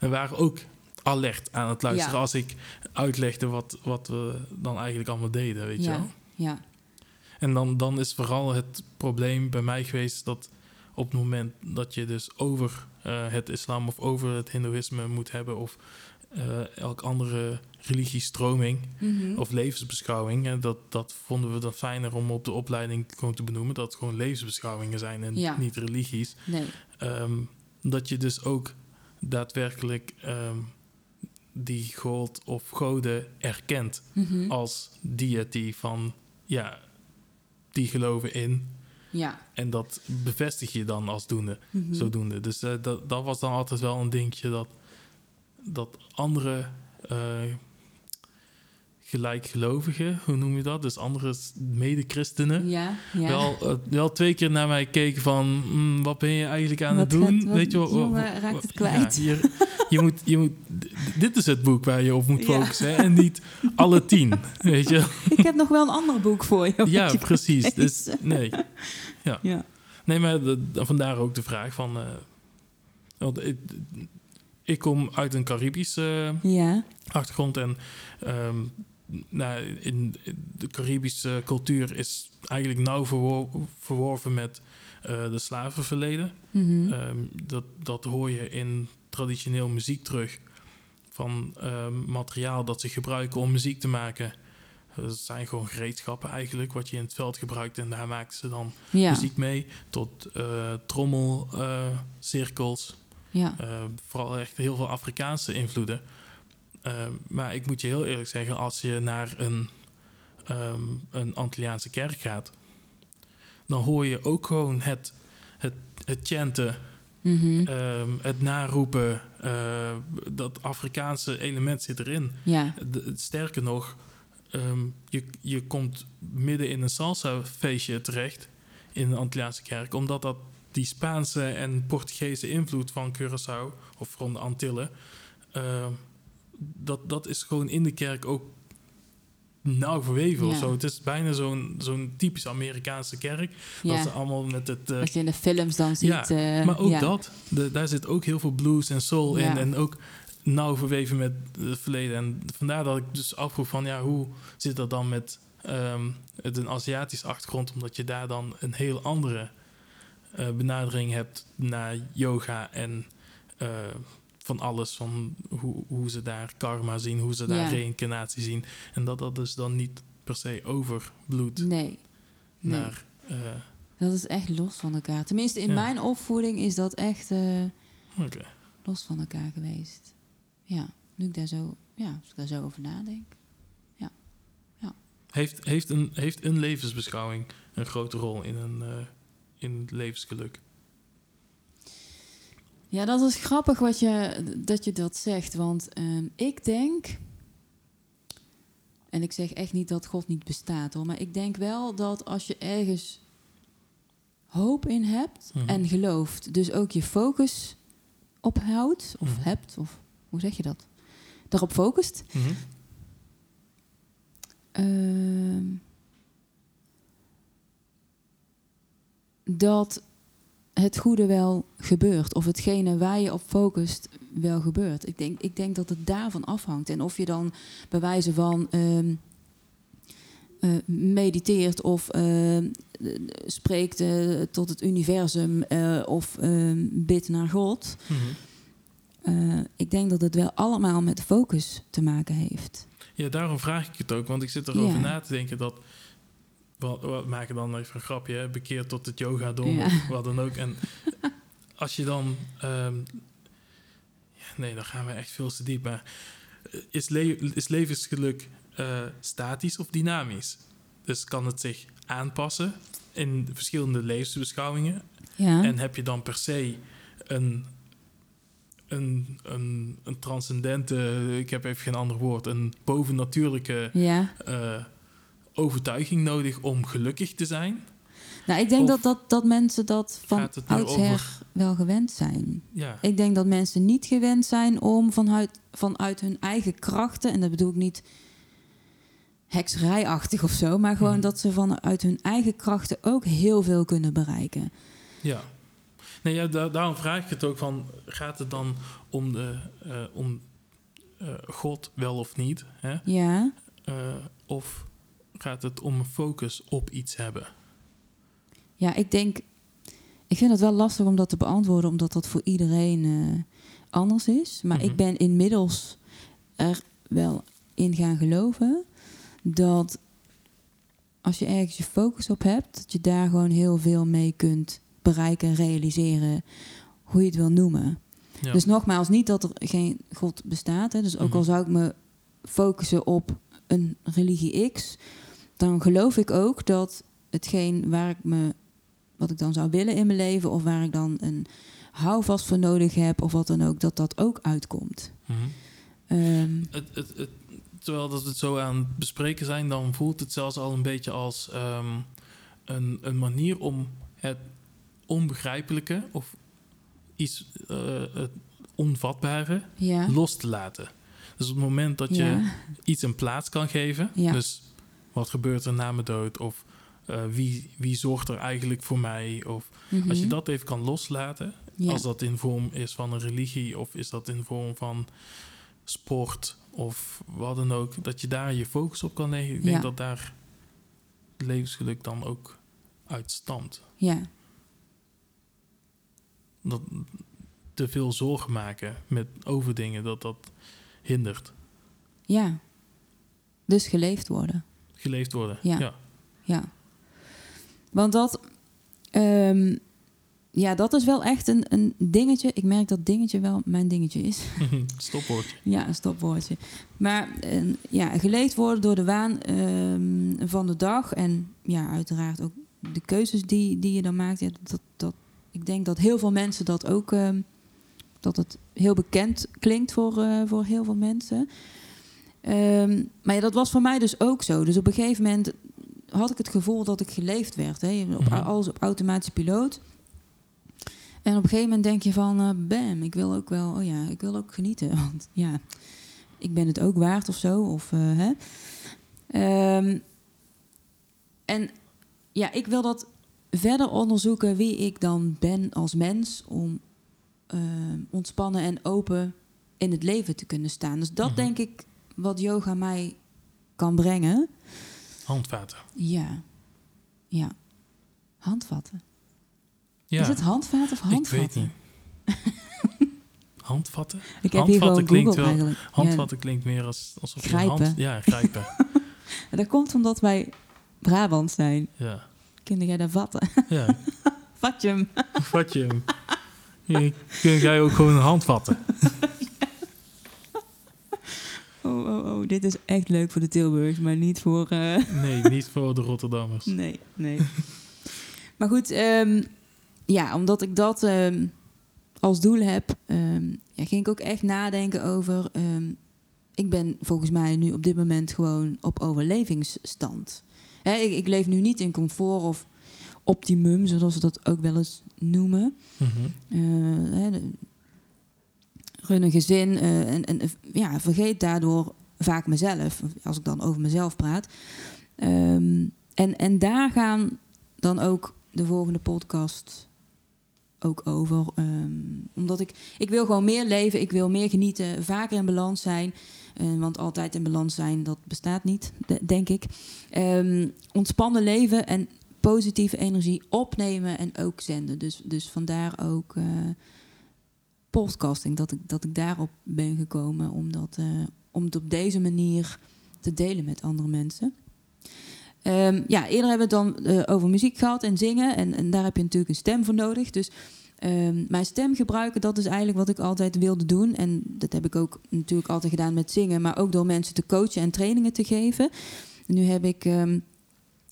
we waren ook alert aan het luisteren Ja. als ik uitlegde wat, wat we dan eigenlijk allemaal deden, weet je ja, wel. ja, En dan, dan is vooral het probleem bij mij geweest dat op het moment dat je dus over eh, het islam of over het hindoeïsme moet hebben of eh elk andere religiestroming Mhm. of levensbeschouwing, hè, dat, dat vonden we dan fijner om op de opleiding gewoon te benoemen, dat het gewoon levensbeschouwingen zijn en Ja. niet religies. Nee, Ehm, dat je dus ook daadwerkelijk ehm, die god of goden erkent Mhm. als deity van, ja, die geloven in. ja. En dat bevestig je dan als doende, Mhm. zodoende. Dus eh, dat, dat was dan altijd wel een dingetje dat, dat andere eh, gelijkgelovigen, hoe noem je dat? Dus andere mede-christenen, Ja, ja. wel, eh, wel twee keer naar mij keken van, "Hmm, wat ben je eigenlijk aan het doen? Weet je wel? jongen, wa- wa- raakt het ja, kwijt. je, je moet, je moet, dit is het boek waar je op moet focussen hè, en niet alle tien, weet je? Ik heb nog wel een ander boek voor je. Ja, je precies. Dus nee. Ja. Nee, maar de- vandaar ook de vraag van. eh, want ik, ik kom uit een Caribische Ja, achtergrond en ehm, nou, in de Caribische cultuur is eigenlijk nauw verwor- verworven met eh, de slavenverleden. Ehm, dat, dat hoor je in traditioneel muziek terug. Van ehm, materiaal dat ze gebruiken om muziek te maken. Dat zijn gewoon gereedschappen eigenlijk, wat je in het veld gebruikt. En daar maken ze dan ja, muziek mee. Tot eh trommelcirkels. ja. Eh, vooral echt heel veel Afrikaanse invloeden. Eh, maar ik moet je heel eerlijk zeggen, als je naar een, ehm, een Antilliaanse kerk gaat, dan hoor je ook gewoon het, het, het chanten, Mhm. ehm, het naroepen. eh, dat Afrikaanse element zit erin. ja, De- sterker nog, ehm, je, je komt midden in een salsa-feestje terecht in de Antilliaanse kerk, omdat dat die Spaanse en Portugese invloed van Curaçao of van de Antillen, ehm, dat, dat is gewoon in de kerk ook nauw verweven of zo. Het is bijna zo'n zo'n typisch Amerikaanse kerk. Dat ze allemaal met het... eh, Als je in de films dan ziet. Ja, eh, maar ook ja. dat, de- daar zit ook heel veel blues en soul in. En ook nauw verweven met het verleden. En vandaar dat ik dus afvroeg van... ja, hoe zit dat dan met ehm, het een Aziatische achtergrond? Omdat je daar dan een heel andere eh, benadering hebt naar yoga en... van alles, van hoe, hoe ze daar karma zien, hoe ze daar Ja. reïncarnatie zien. En dat dat dus dan niet per se overbloedt Nee. nee. naar... eh, Dat is echt los van elkaar. Tenminste, in Ja. mijn opvoeding is dat echt eh, los van elkaar geweest. Ja, nu ik daar zo, ja, als ik daar zo over nadenk. Heeft, heeft, een, heeft een levensbeschouwing een grote rol in, een, eh, in het levensgeluk? Ja, dat is grappig wat je, dat je dat zegt. Want ehm, ik denk. En ik zeg echt niet dat God niet bestaat hoor. Maar ik denk wel dat als je ergens hoop in hebt Mhm. en gelooft, dus ook je focus ophoudt, of Mhm. hebt, of hoe zeg je dat? Daarop focust. Mhm. Ehm, dat het goede wel gebeurt. Of hetgene waar je op focust wel gebeurt. Ik denk, ik denk dat het daarvan afhangt. En of je dan bij wijze van ehm, eh, mediteert of ehm, eh, spreekt eh, tot het universum eh, of ehm, bidt naar God. Mhm. Ik denk dat het wel allemaal met focus te maken heeft. Ja, daarom vraag ik het ook, want ik zit erover Ja. na te denken dat. Wat, wat maken dan even een grapje, hè? bekeerd tot het yoga dom Ja. of wat dan ook. En als je dan. ehm, ja, nee, dan gaan we echt veel te diep. Maar eh, is, le is levensgeluk eh, statisch of dynamisch? Dus kan het zich aanpassen in verschillende levensbeschouwingen? Ja. En heb je dan per se een, een, een, een transcendente, ik heb even geen ander woord, een bovennatuurlijke ja. eh, overtuiging nodig om gelukkig te zijn? Nou, ik denk Of dat, dat, dat mensen dat van oudsher over- wel gewend zijn. Ja, Ik denk dat mensen niet gewend zijn om vanuit, vanuit hun eigen krachten, en dat bedoel ik niet hekserijachtig of zo, maar gewoon Mhm. dat ze vanuit hun eigen krachten ook heel veel kunnen bereiken. ja. Nee, ja da- daarom vraag ik het ook van, gaat het dan om, de, eh, om eh, God wel of niet? Hè? Ja, Eh, of gaat het om een focus op iets hebben? ja ik denk, ik vind het wel lastig om dat te beantwoorden, omdat dat voor iedereen eh, anders is. Maar Mhm. ik ben inmiddels er wel in gaan geloven dat als je ergens je focus op hebt, dat je daar gewoon heel veel mee kunt bereiken, realiseren, hoe je het wil noemen. Ja. Dus nogmaals, niet dat er geen God bestaat. Hè. Dus ook al Mhm. zou ik me focussen op een religie X, dan geloof ik ook dat hetgeen waar ik me, wat ik dan zou willen in mijn leven, of waar ik dan een houvast voor nodig heb, of wat dan ook, dat dat ook uitkomt. Mhm. Ehm, Het, het, het, terwijl dat we het zo aan het bespreken zijn, dan voelt het zelfs al een beetje als ehm, een, een manier om het onbegrijpelijke of iets eh, het onvatbare ja. los te laten. Dus op het moment dat je ja. iets een plaats kan geven, Ja. dus wat gebeurt er na mijn dood of eh, wie, wie zorgt er eigenlijk voor mij of als je Mhm. dat even kan loslaten, Ja. als dat in vorm is van een religie of is dat in vorm van sport of wat dan ook, dat je daar je focus op kan leggen. Ik denk Ja. dat daar levensgeluk dan ook uit stamt. ja. Dat te veel zorgen maken met over dingen, dat dat hindert. ja. Dus geleefd worden. Geleefd worden. Ja. ja. Ja. Want dat, ehm, ja, dat is wel echt een, een dingetje. Ik merk dat dingetje wel mijn dingetje is. Stopwoordje. ja, een stopwoordje. Maar eh, ja, geleefd worden door de waan ehm, van de dag. En ja, uiteraard ook de keuzes die, die je dan maakt. Ja, dat, dat, ik denk dat heel veel mensen dat ook... ehm, dat het heel bekend klinkt voor, eh, voor heel veel mensen. Ehm, maar ja, dat was voor mij dus ook zo. Dus op een gegeven moment had ik het gevoel dat ik geleefd werd. Hè? Op, Mhm. Alles op automatische piloot. En op een gegeven moment denk je van, eh, bam, ik wil ook wel, oh ja, ik wil ook genieten. Want ja, ik ben het ook waard of zo. Of, eh, hè? Ehm, en ja, ik wil dat verder onderzoeken wie ik dan ben als mens om ehm, ontspannen en open in het leven te kunnen staan. Dus dat Mhm. denk ik wat yoga mij kan brengen. Handvaten. Ja, ja. Handvatten. Ja, Is het handvaten of ik handvatten? weet niet. Handvatten? Ik heb Handvatten klinkt Google wel- eigenlijk. Ja, Handvatten klinkt meer als, alsof je Grijpen. hand... Ja, grijpen. dat komt omdat wij Brabant zijn. ja. Kun jij daar vatten? ja, Vat je hem? vat je hem. Je- Kun jij ook gewoon een hand vatten? Oh, oh, oh, dit is echt leuk voor de Tilburgs, maar niet voor... eh, Nee, niet voor de Rotterdammers. Nee, nee. maar goed, ehm, ja, omdat ik dat ehm, als doel heb, ehm, ja, ging ik ook echt nadenken over. ik ben volgens mij nu op dit moment gewoon op overlevingsstand. Hè, ik, ik leef nu niet in comfort of optimum, zoals ze dat ook wel eens noemen. Hè, de- run een gezin eh, en, en ja, vergeet daardoor vaak mezelf, als ik dan over mezelf praat. Ehm, en, en daar gaan dan ook de volgende podcast ook over. Ehm, omdat ik, ik wil gewoon meer leven, ik wil meer genieten, vaker in balans zijn. Eh, want altijd in balans zijn, dat bestaat niet, de- denk ik. Ehm, ontspannen leven en positieve energie opnemen en ook zenden. Dus, dus vandaar ook eh, podcasting, dat ik, dat ik daarop ben gekomen om, dat, eh, om het op deze manier te delen met andere mensen. Ehm, ja, eerder hebben we het dan eh, over muziek gehad en zingen. En, en daar heb je natuurlijk een stem voor nodig. Dus ehm, mijn stem gebruiken, dat is eigenlijk wat ik altijd wilde doen. En dat heb ik ook natuurlijk altijd gedaan met zingen, maar ook door mensen te coachen en trainingen te geven. Nu heb ik ehm,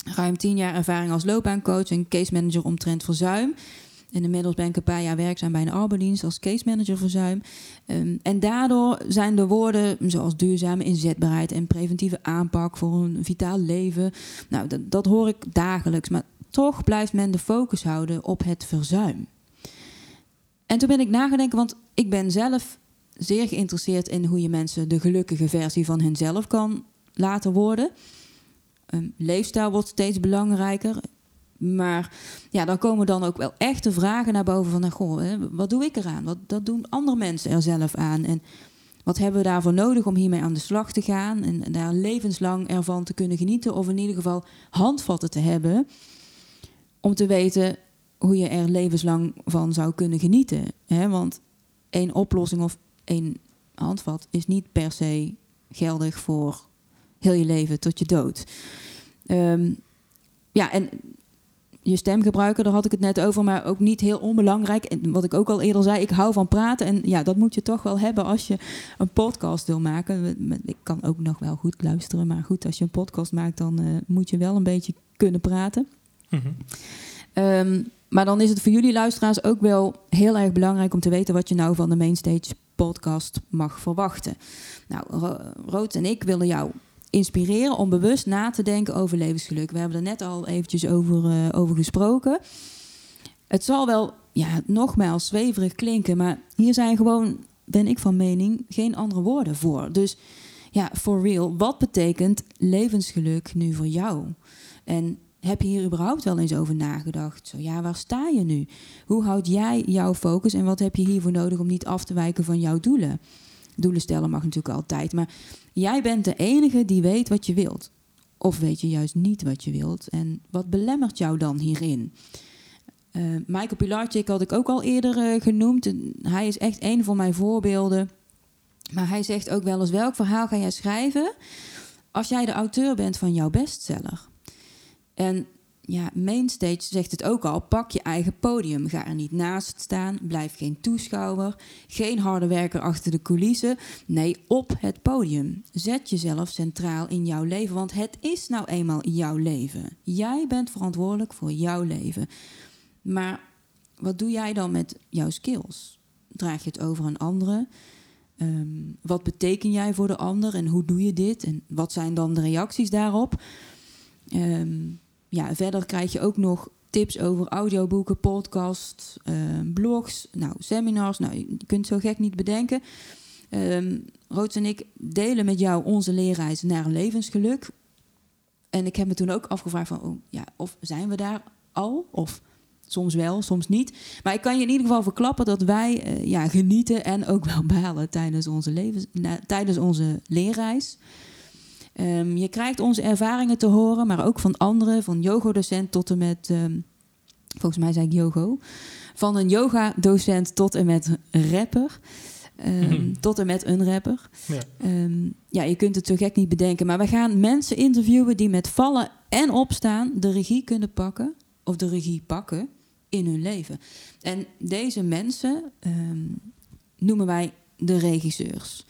ruim tien jaar ervaring als loopbaancoach en case manager omtrent verzuim. En inmiddels ben ik een paar jaar werkzaam bij een arbeidsdienst als case manager verzuim. Ehm, en daardoor zijn de woorden zoals duurzame inzetbaarheid en preventieve aanpak voor een vitaal leven. Nou, dat, dat hoor ik dagelijks. Maar toch blijft men de focus houden op het verzuim. En toen ben ik nagedenken, want ik ben zelf zeer geïnteresseerd in hoe je mensen de gelukkige versie van henzelf kan laten worden. Um, leefstijl wordt steeds belangrijker. Maar ja, dan komen dan ook wel echte vragen naar boven van... nou, goh, wat doe ik eraan? Wat dat doen andere mensen er zelf aan? En wat hebben we daarvoor nodig om hiermee aan de slag te gaan... en, en daar levenslang ervan te kunnen genieten... of in ieder geval handvatten te hebben... om te weten hoe je er levenslang van zou kunnen genieten. Hè? Want één oplossing of één handvat is niet per se geldig voor heel je leven tot je dood. Ehm, ja, en je stem gebruiken, daar had ik het net over, maar ook niet heel onbelangrijk. En wat ik ook al eerder zei, ik hou van praten. En ja, dat moet je toch wel hebben als je een podcast wil maken. Ik kan ook nog wel goed luisteren, maar goed, als je een podcast maakt, dan uh, moet je wel een beetje kunnen praten. Mhm. Um, maar dan is het voor jullie luisteraars ook wel heel erg belangrijk om te weten wat je nou van de Mainstage podcast mag verwachten. Nou, Ro Rood en ik willen jou inspireren om bewust na te denken over levensgeluk. We hebben er net al eventjes over, uh, over gesproken. Het zal wel, ja, nogmaals zweverig klinken, maar hier zijn gewoon, ben ik van mening, geen andere woorden voor. Dus ja, for real, wat betekent levensgeluk nu voor jou? En heb je hier überhaupt wel eens over nagedacht? Zo ja, waar sta je nu? Hoe houd jij jouw focus en wat heb je hiervoor nodig om niet af te wijken van jouw doelen? Doelen stellen mag natuurlijk altijd, maar jij bent de enige die weet wat je wilt. Of weet je juist niet wat je wilt? En wat belemmert jou dan hierin? Uh, Michael Pilarczyk had ik ook al eerder uh, genoemd. Hij is echt een van mijn voorbeelden. Maar hij zegt ook wel eens: welk verhaal ga jij schrijven als jij de auteur bent van jouw bestseller? En ja, Mainstage zegt het ook al: pak je eigen podium. Ga er niet naast staan. Blijf geen toeschouwer. Geen harde werker achter de coulissen. Nee, op het podium. Zet jezelf centraal in jouw leven, want het is nou eenmaal jouw leven. Jij bent verantwoordelijk voor jouw leven. Maar wat doe jij dan met jouw skills? Draag je het over aan anderen? Um, wat beteken jij voor de ander en hoe doe je dit? En wat zijn dan de reacties daarop? Um, ja, verder krijg je ook nog tips over audioboeken, podcasts, uh, blogs, nou, seminars. Nou, je kunt zo gek niet bedenken. Um, Roods en ik delen met jou onze leerreis naar levensgeluk. en ik heb me toen ook afgevraagd van, oh, ja, of zijn we daar al? Of soms wel, soms niet. Maar ik kan je in ieder geval verklappen dat wij eh, ja, genieten en ook wel balen tijdens onze, levens, tijdens onze leerreis. Ehm, je krijgt onze ervaringen te horen, maar ook van anderen, van yogodocent tot en met, ehm, volgens mij zei ik yogo, van een yoga-docent tot en met rapper. Ehm, tot en met een rapper. Ja. ja, je kunt het zo gek niet bedenken. Maar we gaan mensen interviewen die met vallen en opstaan de regie kunnen pakken. Of de regie pakken in hun leven. En deze mensen noemen wij de regisseurs.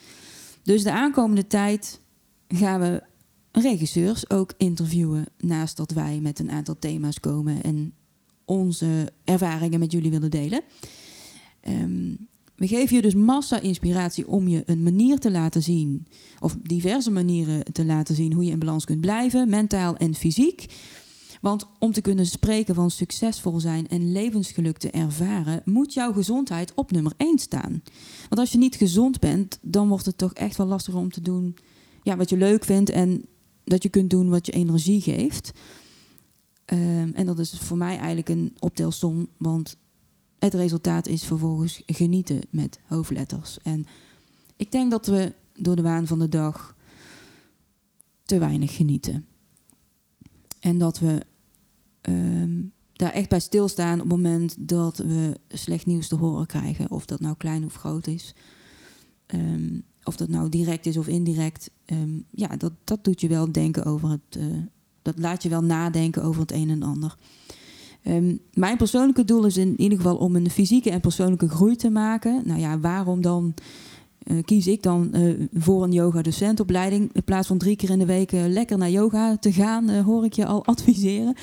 Dus de aankomende tijd gaan we regisseurs ook interviewen. Naast dat wij met een aantal thema's komen en onze ervaringen met jullie willen delen. Ehm, we geven je dus massa inspiratie om je een manier te laten zien, of diverse manieren te laten zien hoe je in balans kunt blijven, mentaal en fysiek. Want om te kunnen spreken van succesvol zijn en levensgeluk te ervaren, moet jouw gezondheid op nummer 1 staan. Want als je niet gezond bent, dan wordt het toch echt wel lastiger om te doen ja, wat je leuk vindt en dat je kunt doen wat je energie geeft. Ehm, en dat is voor mij eigenlijk een optelsom, want het resultaat is vervolgens genieten met hoofdletters. En ik denk dat we door de waan van de dag te weinig genieten. En dat we ehm, daar echt bij stilstaan op het moment dat we slecht nieuws te horen krijgen, of dat nou klein of groot is. Um, of dat nou direct is of indirect, ehm, ja, dat, dat doet je wel denken over het. Uh, dat laat je wel nadenken over het een en ander. Ehm, mijn persoonlijke doel is in ieder geval om een fysieke en persoonlijke groei te maken. Nou ja, waarom dan uh, kies ik dan uh, voor een yoga-docentopleiding in plaats van drie keer in de week lekker naar yoga te gaan, hoor ik je al adviseren.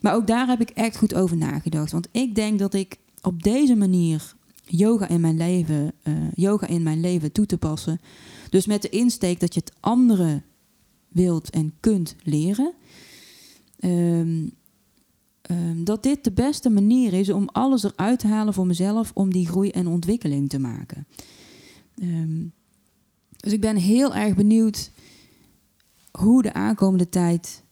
Maar ook daar heb ik echt goed over nagedacht. Want ik denk dat ik op deze manier yoga in mijn leven, uh, yoga in mijn leven toe te passen. Dus met de insteek dat je het anderen wilt en kunt leren. Um, um, dat dit de beste manier is om alles eruit te halen voor mezelf om die groei en ontwikkeling te maken. Um, dus ik ben heel erg benieuwd hoe de aankomende tijd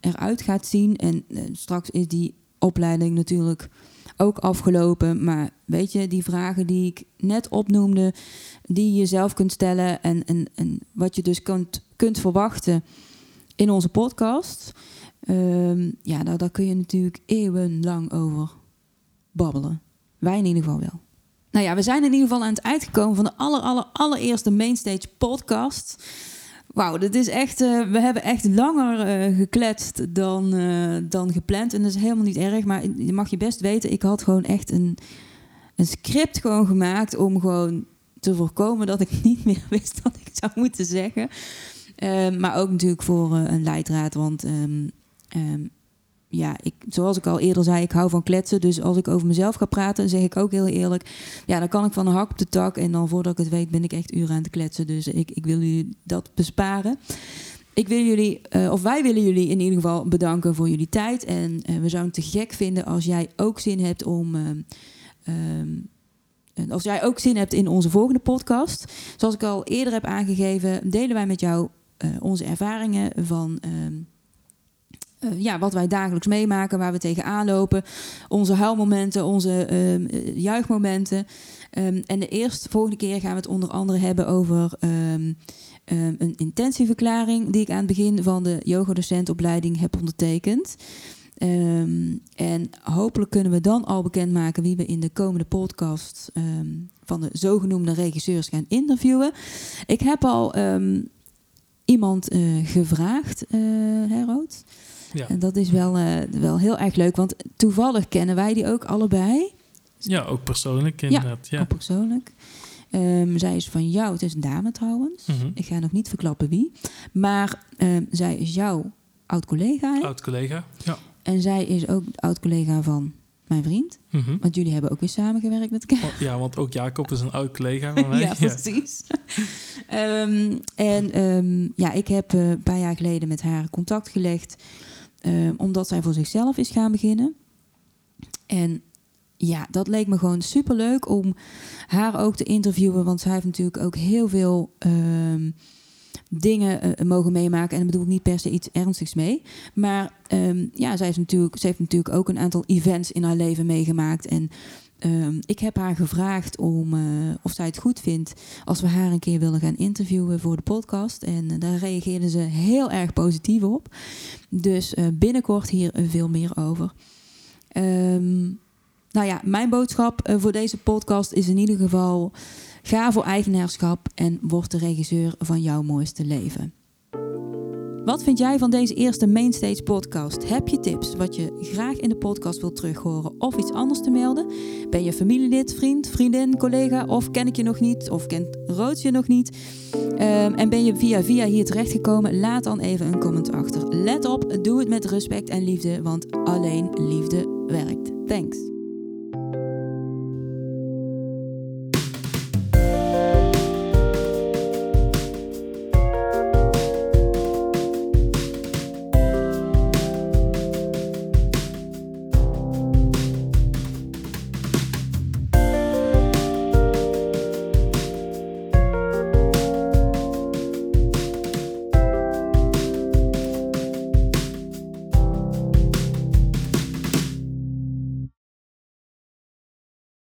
eruit gaat zien. En uh, straks is die opleiding natuurlijk ook afgelopen. Maar weet je, die vragen die ik net opnoemde, die je zelf kunt stellen en, en, en wat je dus kunt, kunt verwachten in onze podcast. Ehm, ja, daar, daar kun je natuurlijk eeuwenlang over babbelen. Wij in ieder geval wel. Nou ja, we zijn in ieder geval aan het uitgekomen van de aller, aller, allereerste Mainstage podcast. Wauw, dit is echt. Uh, we hebben echt langer uh, gekletst dan, uh, dan gepland. En dat is helemaal niet erg. Maar je mag je best weten, ik had gewoon echt een, een script gewoon gemaakt om gewoon te voorkomen dat ik niet meer wist wat ik zou moeten zeggen. maar ook natuurlijk voor een leidraad. Want um, ja, ik, zoals ik al eerder zei, ik hou van kletsen. Dus als ik over mezelf ga praten, zeg ik ook heel eerlijk. Ja, dan kan ik van een hak op de tak. En dan voordat ik het weet, ben ik echt uren aan het kletsen. Dus ik, ik wil jullie dat besparen. Ik wil jullie, uh, of wij willen jullie in ieder geval bedanken voor jullie tijd. En uh, we zouden het te gek vinden als jij ook zin hebt om. Uh, als jij ook zin hebt in onze volgende podcast. Zoals ik al eerder heb aangegeven, delen wij met jou onze ervaringen van ehm, uh, ja, wat wij dagelijks meemaken, waar we tegenaan lopen. Onze huilmomenten, onze uh, juichmomenten. Um, en de eerste, volgende keer gaan we het onder andere hebben over um, um, een intentieverklaring die ik aan het begin van de yogadocentopleiding heb ondertekend. en hopelijk kunnen we dan al bekendmaken wie we in de komende podcast van de zogenoemde regisseurs gaan interviewen. Ik heb al iemand uh, gevraagd, uh. Ja. En dat is wel, uh, wel heel erg leuk, want toevallig kennen wij die ook allebei. Ja, ook persoonlijk inderdaad. Ja, ja. ook persoonlijk. Um, zij is van jou, het is een dame trouwens. Mm -hmm. Ik ga nog niet verklappen wie. Maar um, zij is jouw oud-collega. Oud-collega, ja. En zij is ook oud-collega van mijn vriend. Mm -hmm. Want jullie hebben ook weer samengewerkt met elkaar. Oh, ja, want ook Jacob is een oud-collega van mij. ja, precies. um, en ja, ik heb uh, een paar jaar geleden met haar contact gelegd. Um, omdat zij voor zichzelf is gaan beginnen. En ja, dat leek me gewoon super leuk om haar ook te interviewen. Want zij heeft natuurlijk ook heel veel um, dingen mogen meemaken. En daar bedoel ik niet per se iets ernstigs mee. Maar ehm, ja, zij, is natuurlijk, ze heeft natuurlijk ook een aantal events in haar leven meegemaakt. En Ehm, ik heb haar gevraagd om, uh, of zij het goed vindt als we haar een keer willen gaan interviewen voor de podcast. En uh, daar reageerde ze heel erg positief op. Dus uh, binnenkort hier veel meer over. Um, nou ja, mijn boodschap voor deze podcast is in ieder geval: ga voor eigenaarschap en word de regisseur van jouw mooiste leven. Wat vind jij van deze eerste Mainstage podcast? Heb je tips wat je graag in de podcast wilt terughoren of iets anders te melden? Ben je familielid, vriend, vriendin, collega of ken ik je nog niet of kent Rood je nog niet? Um, en ben je via via hier terechtgekomen? Laat dan even een comment achter. Let op, doe het met respect en liefde, want alleen liefde werkt. Thanks.